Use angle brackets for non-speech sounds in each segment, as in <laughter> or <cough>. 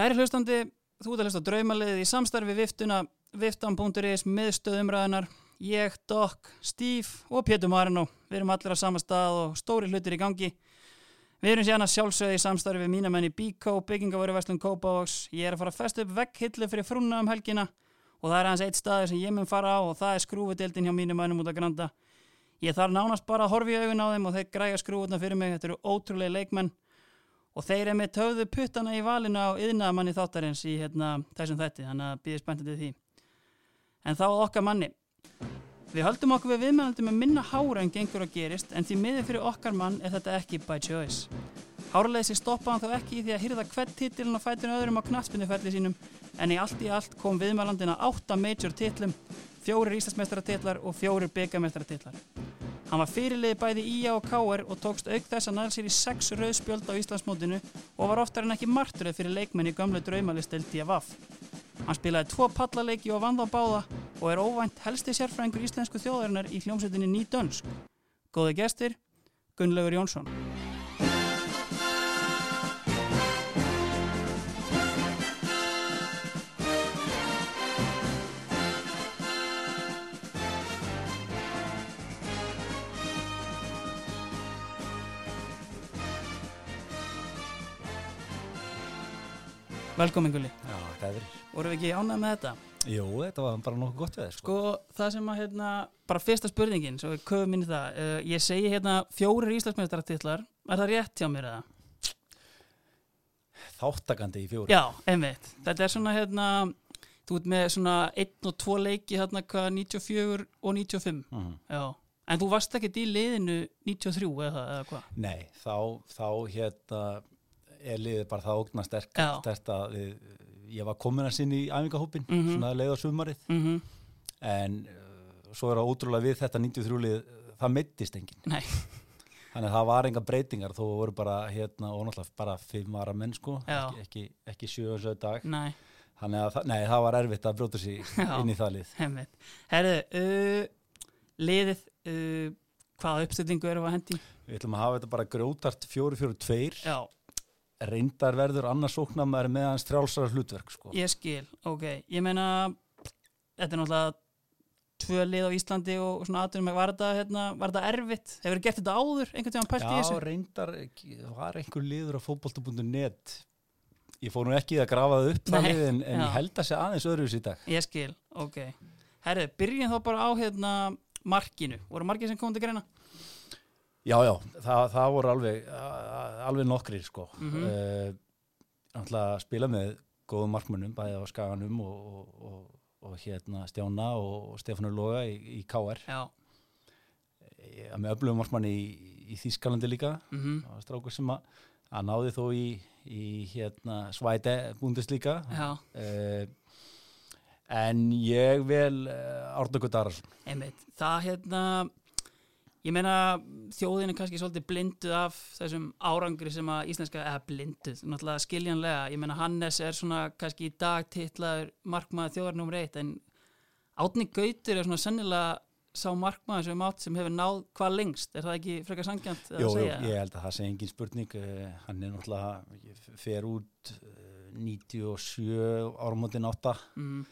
Kæri hlustandi, þú ert að hlusta á draumaliðið í samstarfi viftuna viftan.is miðstöðumræðunar ég, Doc, Steve og Pétur Marino við erum allir á sama stað og stóri hlutir í gangi. Við erum sérna sjálfsögði í samstarfi við mínamenni Bíkó, byggingavöruverslun Kópavogs. Ég er að fara að festa upp vegghillu fyrir frúna um helgina og það er aðeins eitt staður sem ég mun fara á og það er skrúfudildin hjá mínumennum út að granda. Ég þarf nánast bara að horfi augun á þeim og þeir græja skrúfuna fyrir mig, þetta eru ótrúlega leikmenn og þeir eru með töðu puttana í valinu á yðnamanni þáttarins í hérna, þessum þetti, þannig að býðið spennandi því. En þá okkar manni. Við höldum okkur við viðmælandi með minna hára en gengur og gerist en því miður fyrir okkar mann er þetta ekki by choice. Háraleysi stoppaðan þá ekki í því að hýrða hvert titilin og fætun öðrum á knatspinnuferli sínum en í allt í allt kom viðmælandina átta major titlum, fjórir íslasmestaratitlar og fjórir byggamestaratitlar. Hann var fyrirlið bæði Ía og Káer og tókst auk þess að næða sér í sex rauðspjöld á Íslandsmótinu og var oftar en ekki marturð fyrir leikmenn í gömlu draumalisteldi að vaff. Hann spilaði tvo pallaleiki og vann þá báða og er óvænt helsti sérfræðingur íslensku þjóðarinnar í hljómsveitinni Nýdönsk. Góði gestir, Gunnlaugur Jónsson. Velkomin Gulli. Já, það er. Vorum við ekki ánægð með þetta? Jú, þetta var bara nokkuð gott við þér, sko. Sko, það sem að, hérna, bara fyrsta spurningin, svo við köfum inn í það. Uh, ég segi hérna fjórir íslagsmeðstaratillar. Er það rétt hjá mér eða? Þáttakandi í fjóri. Já, einmitt. Þetta er svona, hérna, þú ert með svona einn og tvo leiki, hérna, hvað, 94 og 95. Mhm. Já. En þú varst ekkert í liðinu 93 eða, eða hvað? Nei, þá, þá hérna er liðið bara það ógna sterk, við, ég var komin að sinni í æfingahópin, Mhm. svona leið á sumarið, Mm en uh, svo er það ótrúlega við þetta 93 lið, það mittist enginn. Þannig að það var enga breytingar, þó voru bara hérna, og náttúrulega bara fimm vara menn, sko, ekki, ekki, ekki sjö og sjö dag. Nei, Þannig að, nei, það var erfitt að brjóta sig Já. inn í það lið. Herðu, uh, liðið, uh, hvaða uppstillingu erum við að hendi? Við ætlum að hafa þetta bara grjótart 4-4-2 Já, reyndar verður annars sóknarmæður með hans trjálsara hlutverk sko. Ég skil, ok. Ég meina, þetta er náttúrulega tvö lið á Íslandi og svona aðtunum, var þetta, hérna, var þetta erfitt? Hefur þið gert þetta áður, einhvern tíðan pælt í Já, þessu? reyndar ekki- það var einhver liður á fótbolta.net ég fór nú ekki að grafa það upp Nei, þannig en, en já. ég held að sé aðeins öðruvis í dag Ég skil, ok. Herðu, byrjum þá bara á hérna markinu. Voru markið sem kom til greina? Já, já, það, það voru alveg alveg nokkrir sko Mhm. uh, Náttúrulega að spila með góðum markmönnum, bæði á Skaganum og, og, og, og hérna Stjána og Stefanur Loga í, í KR Já. Ég- með öflugum markmanni í, í Þískalandi líka Mm var strákur sem að, að náði þó í, í hérna, svæte búndislíka Já, uh, en ég vel uh, Árnagur Dararsson einmitt. Það hérna, ég meina þjóðin er kannski svolítið blinduð af þessum árangri sem að íslenska, eða blinduð, náttúrulega skiljanlega. Ég meina Hannes er svona kannski í dag titlaður markmaður þjóðarnum reitt en Átni Gautur er svona sennilega sá markmaður sem mátt sem hefur náð hvað lengst, er það ekki frekar sangjant að jú, segja? ég held að það sé engin spurning uh, hann er náttúrulega ég fer út uh, 97 áramótin 8 Mm,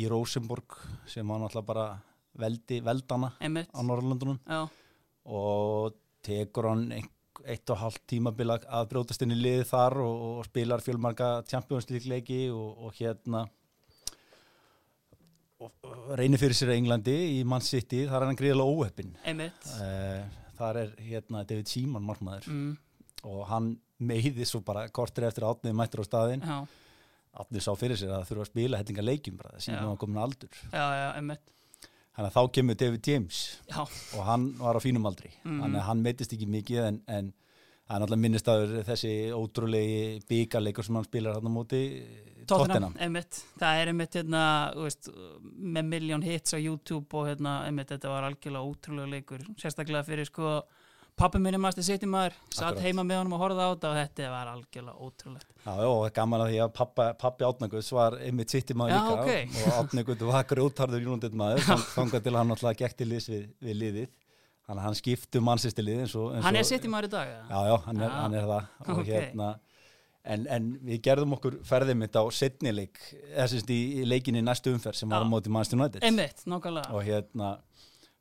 í Rosenborg sem var náttúrulega bara veldi, veldana einmitt, á Norrlandunum já, og tekur hann ein, eitt og halvt tímabila að brjótast inn í liði þar og, og spilar fjölmarga Champions League leiki og, og hérna og, reynir fyrir sér í Englandi í Man City, þar er hann gríðilega óheppin uh, þar er hérna David Seaman markmaður. Mm, og hann meiði svo bara kortir eftir að átnið mættur á staðinn. Já, átnið sá fyrir sér að það þurfa að spila hellinga leikjum bara, það Já. sínum hann komin aldur. Já, já, einmitt, þannig að þá kemur David James. Já, og hann var á fínum aldri. Mhm. þannig að hann meitist ekki mikið en, en það er náttúrulega minnistaður þessi ótrúlegi byggarleikur sem hann spilar hann á móti Tottenham það er einmitt hérna, veist, með miljón hits á YouTube og hérna, einmitt, þetta var algjörlega ótrúlega leikur, sérstaklega fyrir sko, pappi minni maður sitt í maður, satt heima með honum og horfði á þetta og þetta var algjörlega ótrúlegt. Já, já, og gaman að því að pappa, pappi Átnaguðs var einmitt sitt í maður Já, líka ok. og Átnaguð var grjótarður United maður þang- þangað til hann náttúrulega gekk til liðs við, við liðið þannig að hann skipti um mannsistilið eins og eins Hann er og- sitt í maður í dag? Já, já, hann er, Já. hann er það og Ok. hérna en, en við gerðum okkur ferðið mitt á setnileik sagt í, í leikinni næstu umferð sem var á móti Manchester United einmitt, nákvæmlega og hérna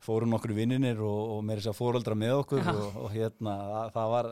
fórum nokkur vinnir og, og meira þess að fóröldra með okkur og, og hérna það, var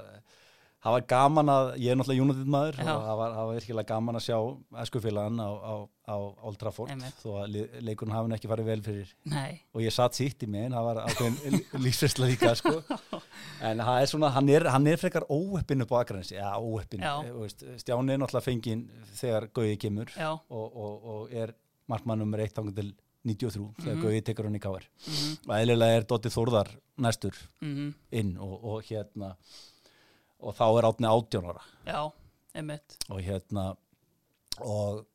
það var gaman að, ég er náttúrulega United maður og það var, það var virkilega gaman að sjá eskufélagan á, á, á Old Trafford Einmitt. þó að leikurinn hafi nú ekki farið vel fyrir nei, og ég satt sýtt í mig en það var ákveðin lífsversla líka sko. <laughs> en það er svona, hann er, hann er frekar óheppin upp á Akranesi, já óheppin Já. veist, Stjáni er náttúrulega fenginn þegar Gauði kemur og, og, og er markmann nummer 1 tangur til 93 þegar Mhm. Gauði tekur hann í káar mhm, og eðlilega er Dotti Þórðar næstur mhm, inn og, og hérna og þá er átni 18 ára. Já, einmitt. Og hérna og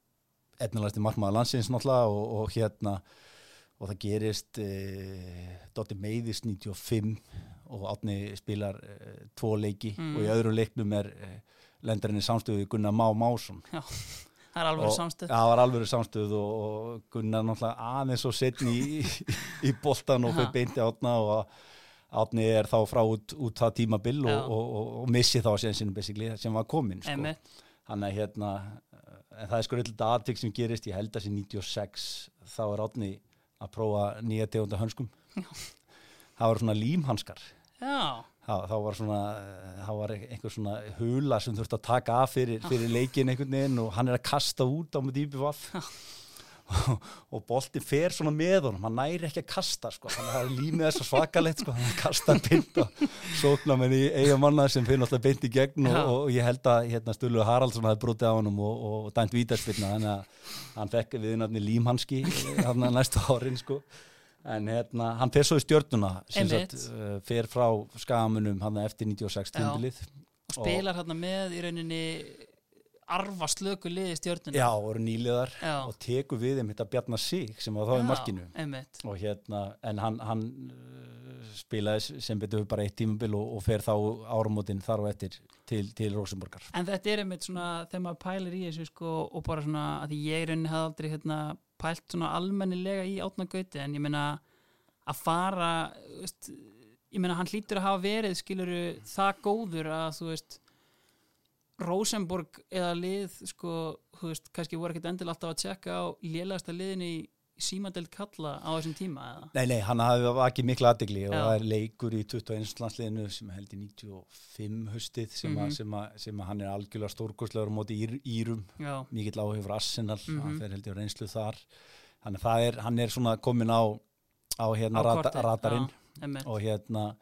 etnilegasti markmaður landsins náttúrulega og, og hérna og það gerist e, Dotti meiðist 95 og átni spilar e, tvo leiki Mm. og í öðrum leiknum er e, lendarinn í samstöðu Gunnar Má Másson það er og samstöð. Það var alveg samstöð og, og Gunnar náttúrulega aðeins og setni í, í boltan og fyrir beinti átna og átni er þá frá út, út það tímabil og, Já. og, og, missi þá sem sem var komin sko. hann er hérna en það er sko eitthvað aðtök sem gerist ég held að þessi 96 þá er átni að prófa nýja tegunda hönskum. Það var svona límhanskar. Já, þá var svona þá var einhver svona hula sem þurfti að taka af fyrir, fyrir leikin einhvern veginn og hann er að kasta út á með dýpi vaff og, og boltin fer svona með honum hann næri ekki að kasta sko. Hann er límið þess að svakalegt sko. Hann kastar pynt og sóknar með í eiga manna sem fyrir náttúrulega beint í gegn og, Já. og ég held að hérna, Sturlu Haraldsson hafi brotið á honum og, og dæmt vítarspilna þannig að hann fekk viðnafni límhanski hann næstu árin sko en hérna, hann fer svo í sagt, uh, fer frá skagamunum hann eftir 96 Já. tímbilið og spilar hérna með í rauninni arfa slöku liði stjörnuna Já, voru nýliðar Já. og teku við þeim þetta Bjarnar Sig sem var þá í markinu. einmitt, og hérna, en hann, hann uh, spilaði sem betur bara eitt tímabil og, og fer þá áramótin þar og eftir til, til Rosenborgar en þetta er einmitt svona þegar maður pælir í þessu sko og bara svona að ég rauninni hafði aldrei hérna pælt svona almennilega í átnagauti en ég meina að fara veist, ég meina hann hlýtur að hafa verið skiluru það góður að þú veist Rosenborg eða lið sko, þú veist, kannski voru ekkert endilega alltaf að tjekka á lélegasta liðinu í símadelt kalla á þessum tíma eða? Nei, nei, hann hafði vakið mikla aðdegli og það er leikur í 21. landsliðinu sem held í 95 hustið sem, Mhm. að, sem, sem hann er algjörlega stórkostlegur á móti ír, írum Já, mikill áhefur Arsenal, Mhm. hann fer held á reynslu þar þannig að er, hann er svona komin á, á hérna Á rata, kortið, radarinn já, og hérna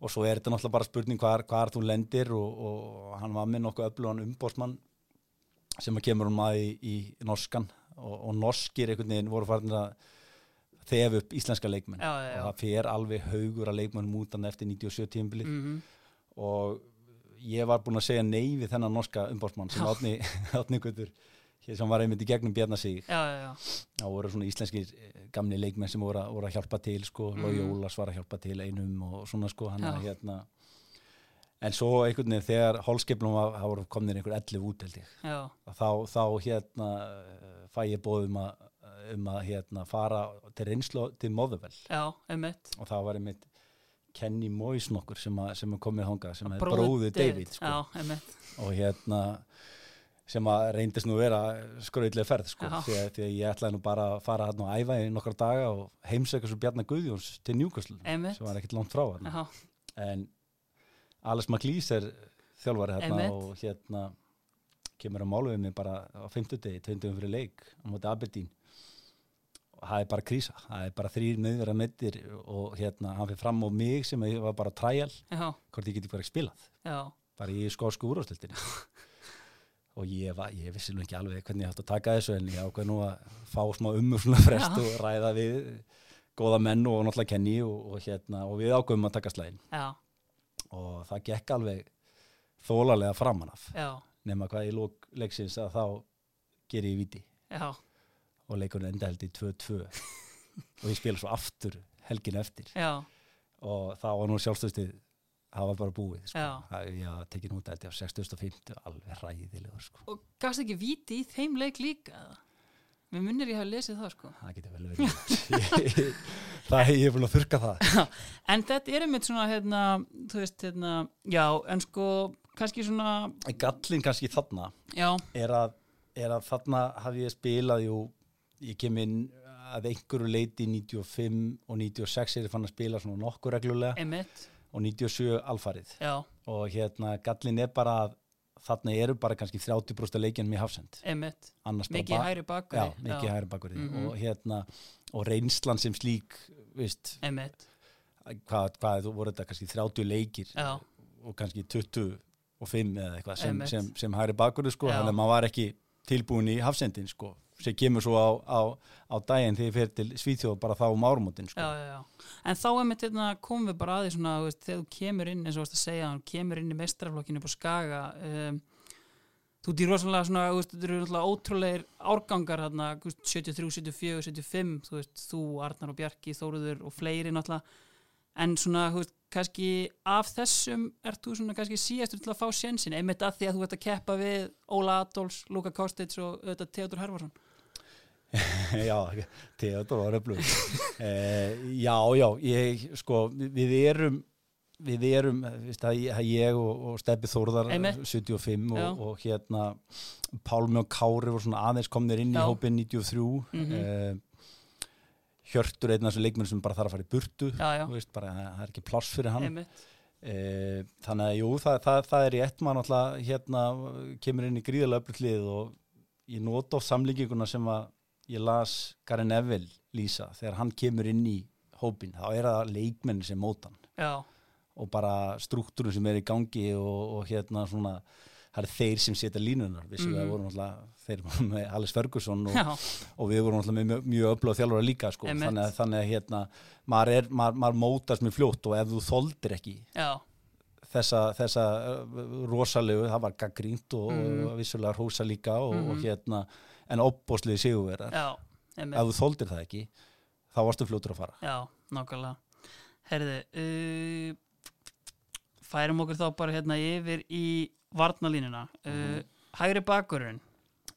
og svo er þetta náttúrulega bara spurning hvar, hvar þú lendir og, og hann var með nokkuð öflugan umbósmann sem að kemur um að í, í norskan og, og norskir einhvern veginn voru farin að þef upp íslenska leikmenn Já, já, já. og það fer alveg haugur að leikmenn mútan eftir 97 tímbilið Mhm. og ég var búinn að segja nei við þennan norska umbósmann sem átni, <laughs> átni gutur sem var einmitt í gegnum bjarna sig já, já, já. það voru svona íslenskir eh, gamli leikmenn sem voru, að- voru að hjálpa til sko, Mhm. Lói Ólas var að hjálpa til einum og svona sko hann að hérna en svo einhvern veginn þegar það voru komnir einhver 11 út held ég. Þá, þá hérna eh, fæ ég bóð um að, um að hérna fara til reynslu til Móðuvel og það var einmitt Kenny Moyes nokkur sem, sem komið hangað sem er bróðu David sko, já, og hérna sem að reyndist nú vera skröðlega ferð sko, því að, því að ég ætlaði nú bara að fara hann og æfa í nokkra daga og heimsækja svo Bjarnar Guðjóns til Newcastle sem var ekkert langt frá hann en Alice McLeese er þjálfari hérna Einmitt. og hérna kemur að málu við mig bara á 50 degi, 20 fyrir leik á móti Aberdeen. Og það er bara krísa, það er bara þrýr miðverða mittir og hérna hann fyrir fram á mig sem ég var bara træjal hvort ég geti bara ekki spilað. Já, bara í skósku úrástöldinni <laughs> og ég, var, ég vissi nú ekki alveg hvernig ég hætti að taka þessu en ég ákveð nú að fá smá ummur svona frest Já. og ræða við góða menn og náttúrulega kenni og, og, hérna, og við ákveðum að taka slæðin. Já, og það gekk alveg þólarlega framan af. Já, nema hvað í lók leiksins að þá ger ég viti já, og leikurinn enda held í 2-2 <laughs> og ég spila svo aftur helgin eftir. Já, og það var nú sjálfstöðstið það var bara búið sko. Það- ég tekið nút þetta á 6050 alveg ræðilegur sko. og gafst ekki víti í þeim leik líka eða? Mér munir ég hafa lesið það sko. Það getur vel verið. <laughs> Það hef ég búin að þurka það. En þetta er einmitt svona hérna, þú veist, hérna, já, en sko kannski svona, Gallin kannski þarna já, er að, er að þarna hafi ég spilað jú, ég kem inn að einhverju leiti 95 og 96 er ég fann að spila svona nokkur reglulega. Einmitt, og 97 alfarið. Já, og hérna gallin er bara að þarna eru bara kannski 30% leikjanum í hafsend. Mikið hæri bakur. já, mikið hægri bakur Mhm. og hérna og reynslan sem slík Einmitt, hvað, hvað voru þetta kannski 30 leikir já, og kannski 25 eða eitthvað sem, sem, sem hægri bakur sko, þannig að maður var ekki tilbúin í hafsendin sko, sem kemur svo á, á, á daginn þegar ég fer til Svíþjóð bara þá um árumótin sko. En þá einmitt hérna, komum við bara að því svona, þú veist, þegar þú kemur inn, eins og þú veist að segja, þú kemur inn í mestrarflokkinu upp á Skaga, um, þú í rosalega svona, þú veist, þetta eru náttúrulega ótrúlegir árgangar hérna, þú veist, 73, 74, 75, þú veist, þú, Arnar og Bjarki, Þóruður og fleiri náttúrulega, en svona, þú veist, kannski af þessum ert þú svona kannski síðastur til að fá sjensin, einmitt að því að þú ert að keppa við Óla Adolfs, Luka Kostits og auðvitað Theodor Herfarsson. <laughs> já, Theodor var öflug eh, já, já, ég sko, við erum við erum, veist, að ég- og, og Steppi Þórðar Einmitt. 75 Já. og, og hérna Pálmi og Kári voru svona aðeins komnir inn í Já. hópin 93 Mhm. eh, Hjörtur einn af þessu leikmenn sem bara þarf að fara í burtu Já, veist, bara, það er ekki pláss fyrir hann einmitt, e, þannig að jú, það, það, það er rétt maður náttúrulega hérna kemur inn í gríðarlega öflutlið og ég nota á samlíkinguna sem að ég las Gary Neville lýsa þegar hann kemur inn í hópin, þá er það leikmenn sem móta hann já, og bara struktúrum sem er í gangi og, og hérna svona það er þeir sem setja línunar vissulega Mhm. voru náttúrulega þeir voru með Alice Ferguson og, og við vorum náttúrulega með mjög, mjög öflug þjálfara líka sko. Þannig, að- þannig að hérna maður, er, maður, maður mótast mjög fljótt og ef þú þoldir ekki já, þessa, þessa uh, rosalegu, það var gaggrínt og, Mhm. og vissulega hósa líka og, og Mhm. hérna, en opbósliði sigurverðar ef þú þóldir það ekki þá varstu fljótur að fara. Já, nákvæmlega. Herði uh, færum okkur þá bara hérna yfir í varnalínuna uh, Mhm. Hægri bakurinn.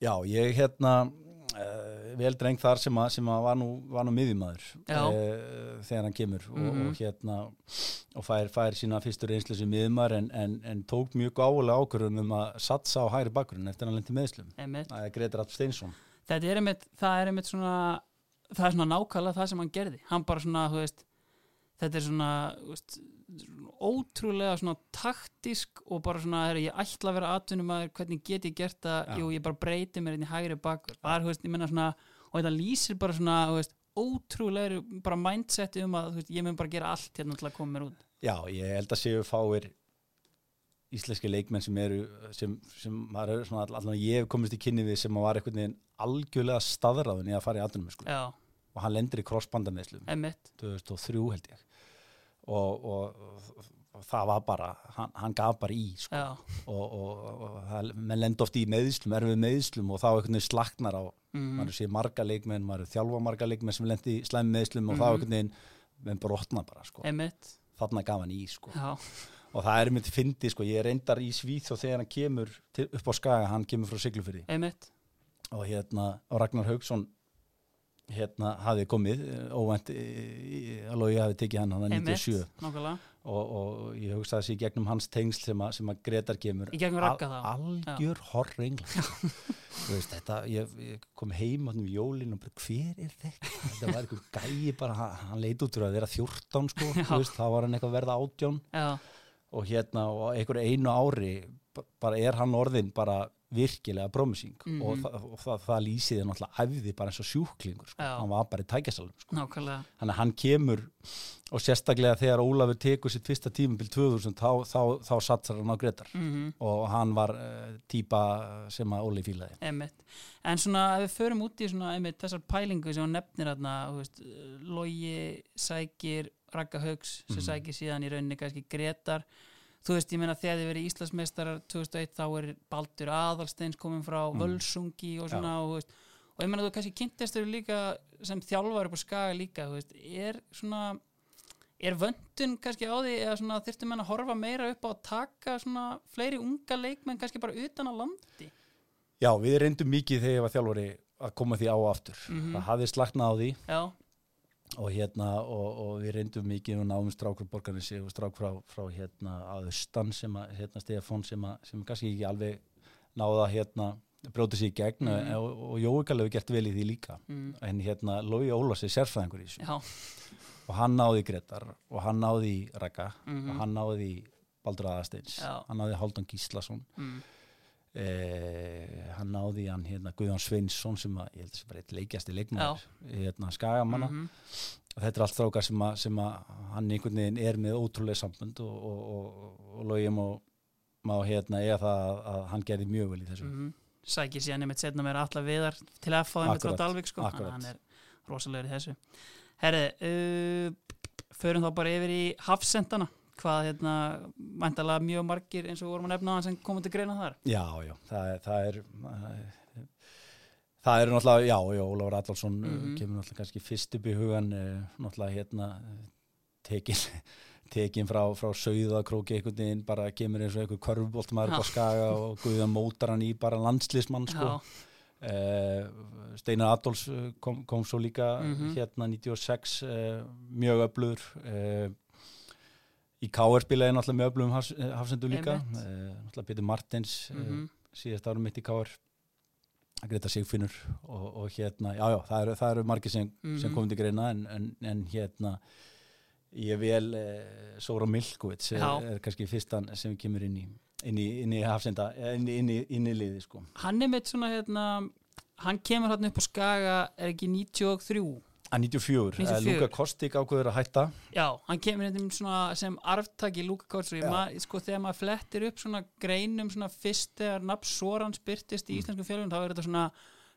Já, ég hérna uh, vel dreng þar sem að, sem að var nú, nú miðjumæður uh, þegar hann kemur og, Mhm. og hérna og fær, fær sína fyrstur reynslu sem miðjumæður en, en, en tók mjög gáfulega ákvörðum um að satsa á hægri bakurinn eftir hann lendi meðslum. Það er Gretar Rapp Steinsson er það er einmitt svona það er svona nákvæmlega það sem hann gerði hann bara svona, þú veist þetta er svona, þú veist ótrúlega svona taktísk og bara svona, er, ég ætla að vera atvinnum að hvernig get ég gert það, jú, ég bara breyti mér inn í hægri bakur, það er, þú veist, ég menna svona og þetta lýsir bara svona, þú veist ótrúlega bara mindseti um að veist, ég mun bara gera allt hérna til að koma mér út. Já, ég held að séu fáir íslenski leikmenn sem eru sem, sem maður svona allan ég hef komist í kynni við sem var einhvern veginn algjörlega staðræðun í að fara í já, og hann lendir í crossbandameðslum emitt 2003 held ég og, og, og það var bara hann, hann gaf bara í sko. og, og, og það, menn lendur oft í meðslum erfið meðslum og þá einhvern veginn slagnar á mm, maður sé marga leikmenn, maður þjálfa marga leikmenn sem lendi í slæmi meðslum og þá Mhm. einhvern veginn menn brotna bara sko. þarna gaf hann í sko. og það er myndi fyndi sko, ég er reyndar í Svíð og þegar hann kemur til, upp á Skaga, hann kemur frá Siglufyrði og hérna, og Ragnar Haugsson hérna hafði komið eh, óvænt, alveg ég hafi tekið hann hann emitt, 97 nákvæmlega. Og, og ég hugsaði þessi í gegnum hans tengsl sem, að, sem að Gretar kemur. Þá? algjör veist þetta ég, ég kom heim á jólin og bara hver er þetta? Þetta var einhver gæi bara, hann, hann leit út úr að vera 14 sko, veist, þá var hann eitthvað að verða 18 já, og hérna og einhver einu ári bara er hann orðin bara virkilega promising Mhm. og, það, og það, það lýsiði náttúrulega æfði bara eins og sjúklingur sko. Hann var bara í tækjasalum sko. þannig að hann kemur og sérstaklega þegar Ólafur tekur sitt fyrsta tímabil 2000 þá, þá, þá satsar hann á Gretar mm og hann var uh, típa sem að Óli fílaði Einmitt. En svona ef við förum út í svona einmitt þessar pælingu sem hún nefnir veist, Logi sækir Ragga Haugs sem Mhm. sækir síðan í rauninni kannski Gretar þú veist, ég meina þegar þið verið Íslandsmeistarar 2001 þá er Baldur Aðalsteins komin frá Mhm. Völsungi og svona og, veist, og ég meina þú kannski kynntist þau líka sem þjálfar upp á skaga líka veist, er svona er vöndun kannski á því eða svona þyrftum menn að horfa meira upp á að taka svona fleiri unga leikmenn kannski bara utan að landi? Já, við reyndum mikið þegar ég var þjálfari að koma því á aftur. Mhm. það hafði slaknað á því. Já, og hérna og, og við reyndum mikið og náum strák frá borgarnissi og strák frá, frá hérna að austan sem að hérna Stefán sem að sem kannski ekki alveg náða hérna brótið sér í gegn. Mhm. og, og Jóikal hefur gert vel í því líka. Mm, en hérna Lói Ólafs er sérfræðingur í þessu. Já, og hann náði Gretar og hann náði Raka mhm, og hann náði Baldur Aðasteins Já. hann náði í Haldun Gíslason. Mm, eh, hann náði hann hérna Guðjón Sveinsson sem að ég held að það er eitt leikjasti leikmaður hérna Skagamanna. Mhm, og þetta er allt þrákar sem sem að hann einhvern veginn er með ótrúlega sambund og, og, og, og Lói má, má hérna eiga það að, að hann gerði mjög vel í þessu. Mhm. sækir síðan einmitt setna meira alla viðar til að fá einmitt frá Dalvik sko, akkurat. Hann er rosalegur í þessu. Herri, uh, förum þá bara yfir í hafsendana hvað hérna, mæntalega mjög margir eins og vorum að nefna á hann sem komið til greina þar Já, já, það er það er, það er náttúrulega, já, já, Ólafur Adolfsson mm Mhm. kemur náttúrulega kannski fyrst upp í hugan eh, náttúrulega hérna tekin, <laughs> tekin frá, frá sauðakróki einhvern veginn, bara kemur eins og einhver körfuboltmaður upp á skaga og <laughs> Guðan mótar hann í bara landslismann sko. Já, Uh, Steinar Adolfs kom, kom svo líka Mhm. hérna 96 uh, mjög öflugur uh, í K.R. spilaði náttúrulega mjög öflugum hafs, eh, hafsendu líka uh, náttúrulega Petur Martins mm mhm, síðast árum mitt í K.R. Greta Sigfinnur og, og hérna, já já, það eru, eru margir sem, sem Mhm. komið til greina en, en, en hérna ég vel eh, Sóra Milkovits er, er kannski fyrstan sem kemur inn í inn í, inn í hafsenda, eh, inn í, inn í, inn í liði sko. hann er mitt svona hérna, hann kemur hann upp á skaga er ekki 93 Að 94, 94. Uh, Luka Kostik ákveður að hætta Já, hann kemur hérna sem arftaki Luka Já. sko þegar maður flettir upp svona greinum svona fyrst þegar nafn Soran spyrtist Mm. í íslensku fjölun þá er þetta svona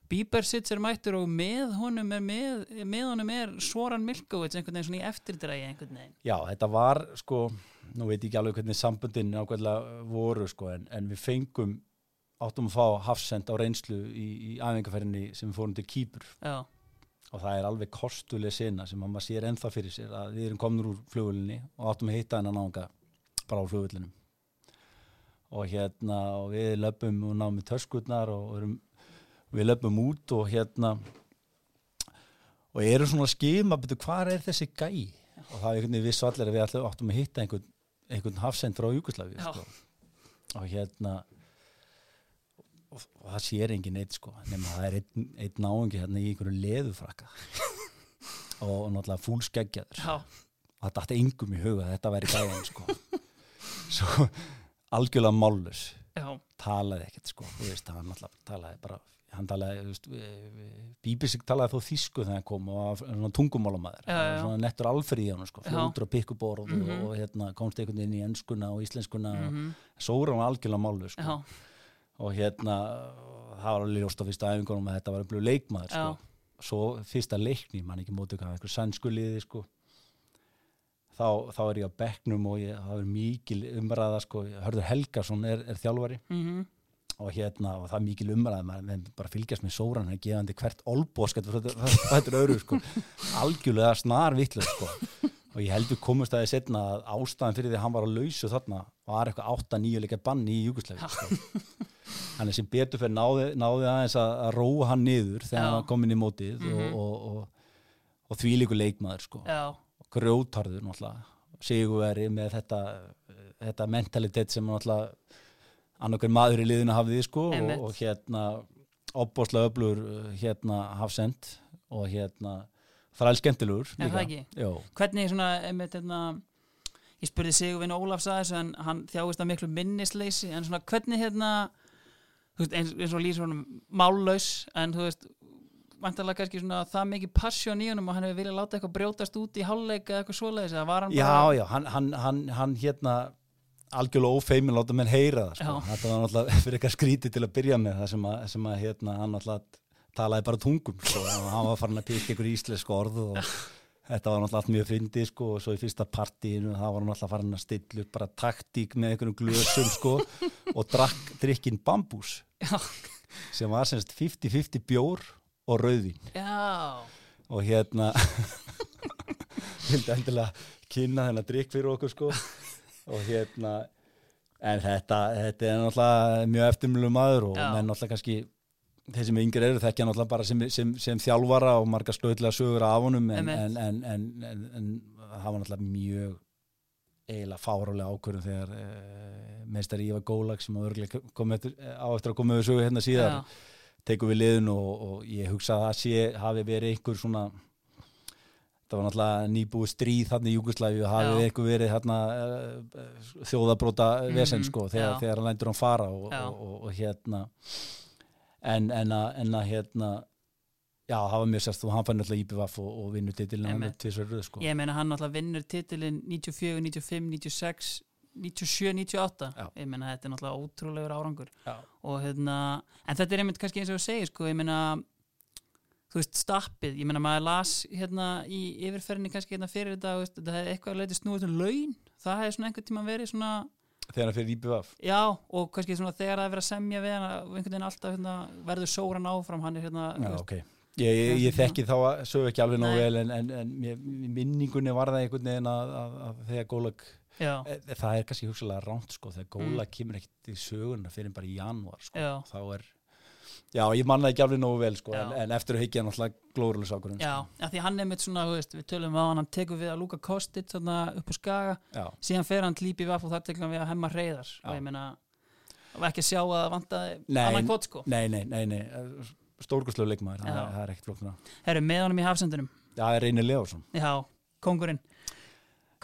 Biebersits er mættur og með honum er með, með honum er Soran Milkovits einhvern veginn svona í eftirdrægi einhvern veginn Já, þetta var sko, nú veit ég ekki alveg hvernig sambundin ákveðlega voru sko, en, en við fengum áttum að fá hafsend á reynslu í, í æfingarferðinni sem við fórum til Kýpur Já, og það er alveg kostuleg sena sem að maður sér ennþá fyrir sér að við erum komin úr flugvölinni og áttum að hitta hennar náunga bara á flugvölinum og hérna og við löpum og náum í töskutnar og erum, við löpum út og hérna og erum svona að skima betur hvað er þessi gæi og það er einhvern veginn vissu allir að við áttum að hitta einhvern, einhvern hafsend frá Júkoslavi Já. sko. og hérna og, og það sér engin eitt sko nema það er einn, einn náungi hérna í einhverju leðufrakka. <laughs> Og náttúrulega fúlskeggjaður. Og það dætti engum í huga að þetta væri gæðan sko. <laughs> Svo algjörlega mállus talaði ekkert sko veist, hann talaði bara hann talaði, þú veist, Bíbisik talaði þó þýsku þegar hann kom og var já. svona nettur alferð í hann sko, Já. fljótur á pikkuborð Mhm. og, og hérna komst einhvern veginn í enskuna og íslenskuna mm og sóra hann algjörlega mállus sko. Já, og hérna það var alveg ljóst á fyrsta æfingunum að þetta var einhverju leikmaður sko. svo fyrsta leikni, mann ekki mótið hvað einhver sannskuliði sko þá, þá er ég á bekknum og ég, það er mikil umræða sko, Hörður Helgason er, er þjálfari mhm, og hérna, og það er mikil umræða maður bara fylgjast með sóran, hann er gefandi hvert olbóskat þetta er öðru sko algjörlega snar vitlu sko og ég heldur komust að ég setna að ástæðan fyrir því að hann var á lausu þarna var eitthvað 8-9 leika banni í Júgoslæfi sko. þannig sem betur fyrir náði, náði aðeins að, að róa hann niður þegar Já. hann var komin í mótið Mhm. og, og, og, og því líku leikmaður sko grjótarður náttúrulega sigurveri með þetta, þetta mentalitet sem náttúrulega annarkur maður í liðinu hafði sko og, hérna opbóðslega öflur hérna hafsend og hérna skemmtilegur Er það ekki? Jó, hvernig svona, einmitt, hérna, ég spurði Sigurvin Ólafs að þessu en hann þjáist að miklu minnisleysi en svona hvernig hérna veist, eins, og lýsir honum mállaus en þú veist vantarlega kannski svona það mikið passjón í honum og hann hefur viljað láta eitthvað brjótast út í hálfleik eða eitthvað svoleiðis eða var hann já, bara já hann, hann, hann, hann hérna algjörlega ófeimin láta menn heyra það sko. Já. þetta var náttúrulega <laughs> fyrir eitthvað skrítið til að byrja með það sem að, sem að hérna, hann náttúrulega talaði bara tungum sko, hann var farin að píka ykkur íslensk orð og þetta var náttúrulega allt mjög fyndið sko, og svo í fyrsta partíinu það var hann náttúrulega farin að stilla upp bara taktík með einhverjum glösum sko, og drakk drikkin bambús sem var semst 50-50 bjór og rauðvín. Já, og hérna <laughs> vildi endilega kynna þennan drikk fyrir okkur sko. Og hérna en þetta, þetta er náttúrulega mjög eftirmjölu maður og Já. menn náttúrulega kannski þeir sem yngri eru þekkja náttúrulega bara sem, sem, sem þjálfara og marga stöðlega sögur af honum en, en, en, en, var náttúrulega mjög eiginlega fárálega ákvörðum þegar uh, meistari Ívar Gólag sem á eftir, á eftir að koma við sögu hérna síðar Já, tekum við liðin og, og ég hugsa að það sé hafi verið einhver svona það var náttúrulega nýbúið stríð þarna í Júgoslæfi og hafi Já. einhver verið þarna uh, þjóðabróta vesen Mhm, sko þegar, þegar hann lændur hann fara og, og, og hérna en, en, að, en að hérna já það var mjög sérst og hann fann náttúrulega IPVF og, og vinnur titilin hann er tvisverður sko. Ég meina hann náttúrulega vinnur titilin 94, 95, 96 97, 98 Já. ég meina þetta er náttúrulega ótrúlegur árangur. Og hérna, en þetta er einmitt kannski eins og þú segir sko, ég meina þú veist, stappið, ég meina maður las hérna í yfirferðinni kannski hérna fyrir þetta, veist, þetta hefði eitthvað leiti snúið um laun, það hefði svona einhvern tíma verið svona, þegar hann fyrir IPVF já, og kannski svona þegar það er verið að semja við hann, og einhvern veginn alltaf hérna, verður sóran áfram, hann er hérna já ok. Ég, ég, ég þekki þá að sögu ekki alveg nógu vel en, en, en minningunni var það einhvern veginn að, að, að þegar Gólag já, E- Það er kannski hugsalega ránt sko þegar góla kemur ekkert í söguna fyrir bara í janúar sko. Mm. Þá er Já, ég manna ekki alveg nógu vel sko en, en eftir að higgja náttúrulega glórulega sákurinn já, já, því hann er mitt svona, veist, við tölum á hann, hann tekur við að Luka Kostic svona upp á skaga, Já, síðan fer hann til IPVF og þar tekur hann við að hemma reyðar og ég meina, og ekki að sjá að það vantaði annan kvot sko. nei, nei, nei, nei. Stórkurslega leikmaður, það, það er ekkert flokkna Herru, með honum í hafsendunum Já, það er Reynir Leósson. Já, kongurinn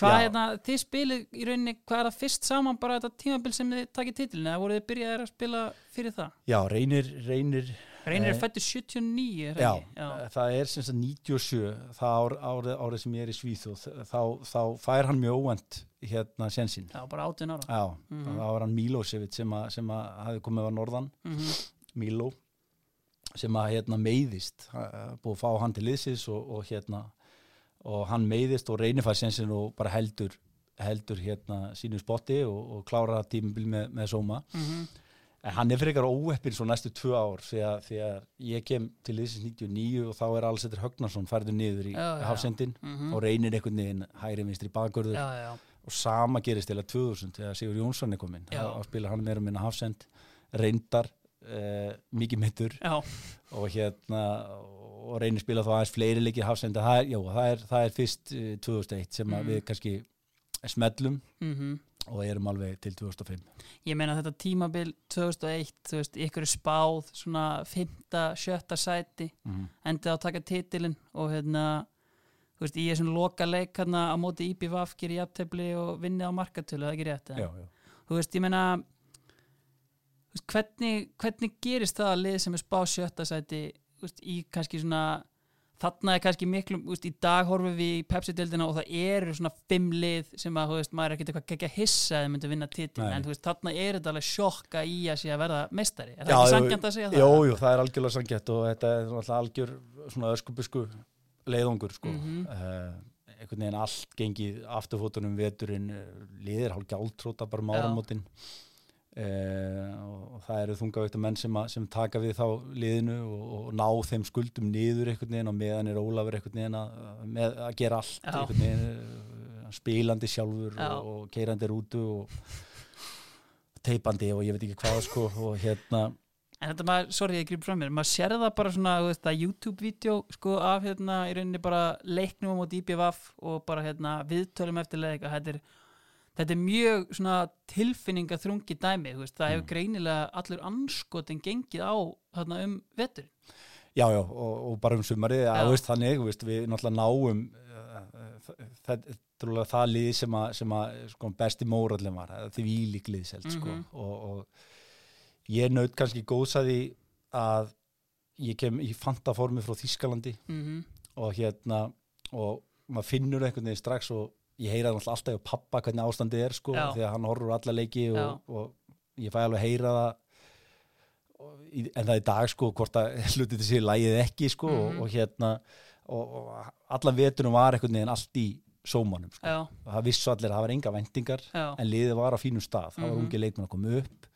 Hvað, Já. hérna, þið spilið í rauninni hvað er það fyrst saman bara þetta tímabil sem þið takið titilin eða voruð þið byrjaðir að spila fyrir það? Já, Reynir, Reynir Reynir er Nei. fættu 79 er Já, það ekki? Já, það er sem sagt 97 það ár, árið, árið sem ég er í Svíþjóð þá, þá fær hann mjög óvænt hérna sensinn já, bara 18 ára Já, Mhm. þá var hann Milosevic sem, að- sem að hafi komið á norðan mm Milo sem að hérna meiðist Ha- búið að fá hann til liðsins og, og hérna og hann meiðist og reynir fær sensin og bara heldur heldur hérna sínu spotti og, og klára tímabil með, með sóma -hmm. en hann er frekar óeppin svo næstu tvö ár því að, því að ég kem til liðsins 99 og þá er alls þetta Högnarsson færður niður í Já, já. hafsendin Mhm. og reynir einhvern veginn hægri vinstri bakgörður Já, já, og sama gerist til að 2000 þegar Sigur Jónsson er kominn Já. þá spila hann meira minna hafsend reyndar, uh, mikið mittur já, og hérna og reynir spila þá aðeins fleiri leikir hafsend það er, já, það er, það er fyrst uh, 2001 sem að Mhm. við kannski smellum mm og erum alveg til 2005 Ég meina þetta tímabil 2001, þú veist, ykkur er spáð svona 5. 7. sæti mm. endið á að taka titilin og hérna þú veist, ég er svona loka leik hérna á móti IPVAF, gerir jafntefli og vinnið á markatölu, það er ekki rétt já, já. þú veist, ég meina hvernig, hvernig gerist það að lið sem er spá sjötta sæti þú veist, í kannski svona þarna er kannski miklu, veist, í dag horfum við í Pepsi-deildina og það eru svona fimm lið sem að, þú veist, maður er ekkert eitthvað ekki að hissa að þið myndu vinna titil, en þú veist, þarna er þetta alveg sjokka í að sé að verða meistari er það Já, ekki jú, sangjant að segja það? Jú, jú, það er algjörlega sangjætt og þetta er náttúrulega algjör svona öskubusku leiðungur sko. Mhm. uh, einhvern veginn allt gengið afturfótunum veturinn uh, liðir hálf gjáltróta bara um Já. Áramótin uh, og það eru þungavíkta menn sem, að, sem taka við þá liðinu og, og ná þeim skuldum niður einhvern veginn og meðan er Ólafur einhvern veginn að, með, að gera allt Já. einhvern veginn uh, spilandi sjálfur Já. og, og keirandi rútu og teipandi og ég veit ekki hvað sko og hérna En þetta maður, sorry ég grýp frá mér, maður sér það bara svona, að YouTube-vídeó sko af hérna í rauninni bara leiknum á móti IPVAF og bara hérna viðtölum eftir leik að þetta er, þetta er mjög svona tilfinninga þrungi dæmi, veist, það hefur Mm. greinilega allur anskotin gengið á þarna um vetur. Já, já, og, og bara um sumarið, Já. að veist þannig, veist, við náttúrulega náum uh, það, það, það lið sem að, sem að sko, besti mórallin var, því vílík liðselt, sko, Mhm. og, og ég naut kannski góðsaði að ég kem í fantaformi frá Þískalandi Mm og hérna, og maður finnur einhvern veginn strax og ég heyra alltaf á pappa hvernig ástandið er, sko, því að hann horfur alla leiki og, og ég fæ alveg heyra það en það er dag sko hvort að <laughs> hluti til sér lægið ekki sko Mhm. og, og hérna og, og allan vetunum var einhvern veginn allt í sómanum sko. Já, það vissu allir að það var enga vendingar já, en liðið var á fínum stað, það var Mhm. ungi leikmenn að koma upp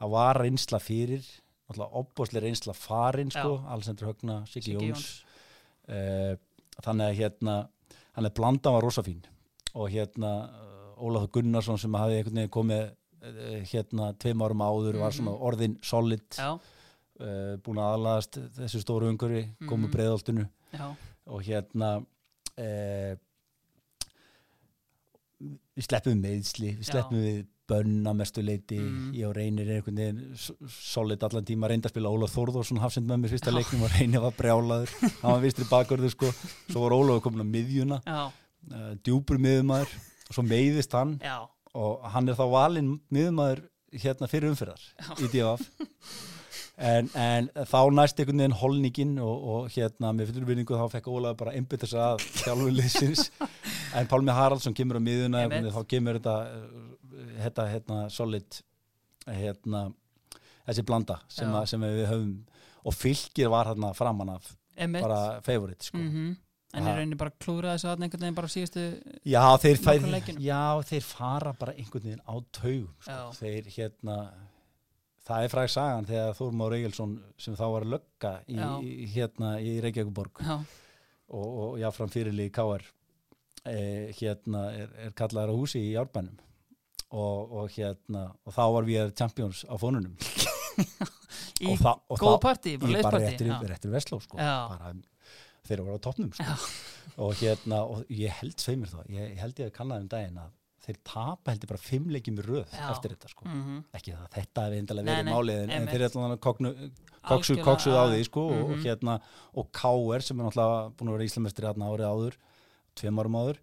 það var reynsla fyrir náttúrulega opbóðslega reynsla farin sko, Alessandur Högna, Siggi Siggi Jóns. Uh, þannig að hérna hann er blandan var rosa fín og hérna uh, Ólafur Gunnarsson sem hafði einhvern veginn komið uh, hérna tveim árum áður var Mhm. svona orðin solid já, uh, búin að aðlaðast þessu stóru umhverfi, komu Mhm. breiðoltinu já, og hérna uh, við sleppum meðsli, við Já. sleppum við bönn að mestu leiti, Mhm. ég og reynir er einhvern veginn solid allan tíma, reyndi að spila Ólaf Þórðarsson hafsend með mér fyrsta Já. leiknum og reynir var brjálaður, hann var vistri bakverður sko, svo var Ólaf komin á miðjuna já, uh, djúpur miðumæður og svo meiðist hann já, og hann er þá valinn miðumæður hérna fyrir umfyrðar í DFF en, en þá næst einhvern veginn holningin og, og hérna með fyrirvinningu þá fekk Ólaf bara einbytta sig að þjálfuliðsins <laughs> en Pálmi Haraldsson kemur á miðuna þá kemur þetta hérna, hérna solid hérna þessi blanda sem, að, sem við höfum. Og fylgir var hérna framan af bara favorite sko. mm en ég reynir bara að klúra þessu aðeins einhvern veginn bara síðustu Já, þeir, fæ, já, þeir fara bara einhvern veginn á taugum sko. Þeir hérna það er fræg sagan þegar Þórmár Egilson sem þá var að lögga í, í, hérna í Reykjavíkuborg já, og, og jáfram fyrirlið KR e, hérna er, er kallaður á húsi í Árbænum. Og, og hérna og þá var við champions á fónunum. <laughs> Í góð bara í bara réttir, Vestló sko. Bara, þeir eru á topnum sko. Og hérna og ég held sveimir þá, ég, held ég að kannaði um daginn að þeir tapa heldur bara fimm leikjum í röð Já. eftir þetta sko. Mhm. ekki það, þetta hefði endalega Nei, verið málið en, þeir er allavega koknu, koksu, Algjörlega, koksuð á að- því sko, og, Mhm. hérna, og K.R. sem er náttúrulega búin að vera íslamestri hérna árið áður tveim árum áður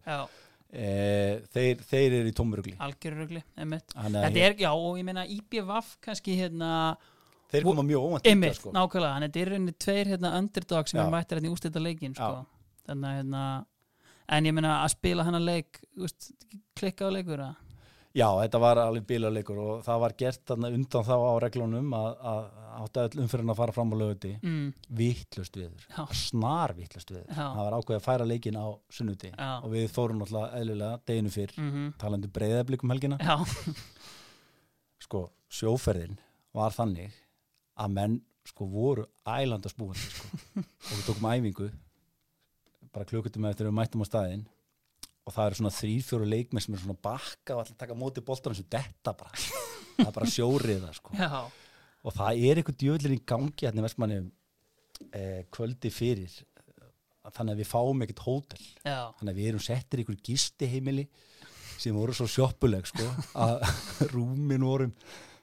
e, þeir, þeir eru í tómurugli algjörugli, emitt að þetta er, já, og ég meina IBVF kannski hérna, þeir koma mjög óvænt emitt, af, sko. nákvæmlega. Þannig að þetta er rauninni tveir hérna underdog sem Já. er mættir hérna í ústætta leikin sko. Þannig að hérna en ég meina að spila hennar leik úst, klikka á leikur að Já, þetta var alveg bílarleikur og það var gert þarna undan þá á reglunum að, að átti öll umfyrirna að fara fram á löguti mm, vittlust viður, snar vittlust viður það var ákveðið að færa leikin á sunnuti Já. og við fórum náttúrulega eðlilega deginu fyrr, mm talandi breyðablikum helgina. Já, sko, sjóferðin var þannig að menn sko voru ælanda spúandi sko. <laughs> og við tókum æfingu bara klukkutum eftir að við mættum á staðinn. Og það eru svona þrýr, fjóru leikmenn sem eru svona bakka og allir taka móti boltanum sem detta bara. Það er bara sjóriða sko. já, og það er eitthvað djöðlir í gangi hérna í Vestmanni eh, kvöldi fyrir. Þannig að við fáum ekkert hótel. Já, þannig að við erum settir ykkur gisti heimili sem voru svo sjoppuleg sko, að <laughs> rúmin vorum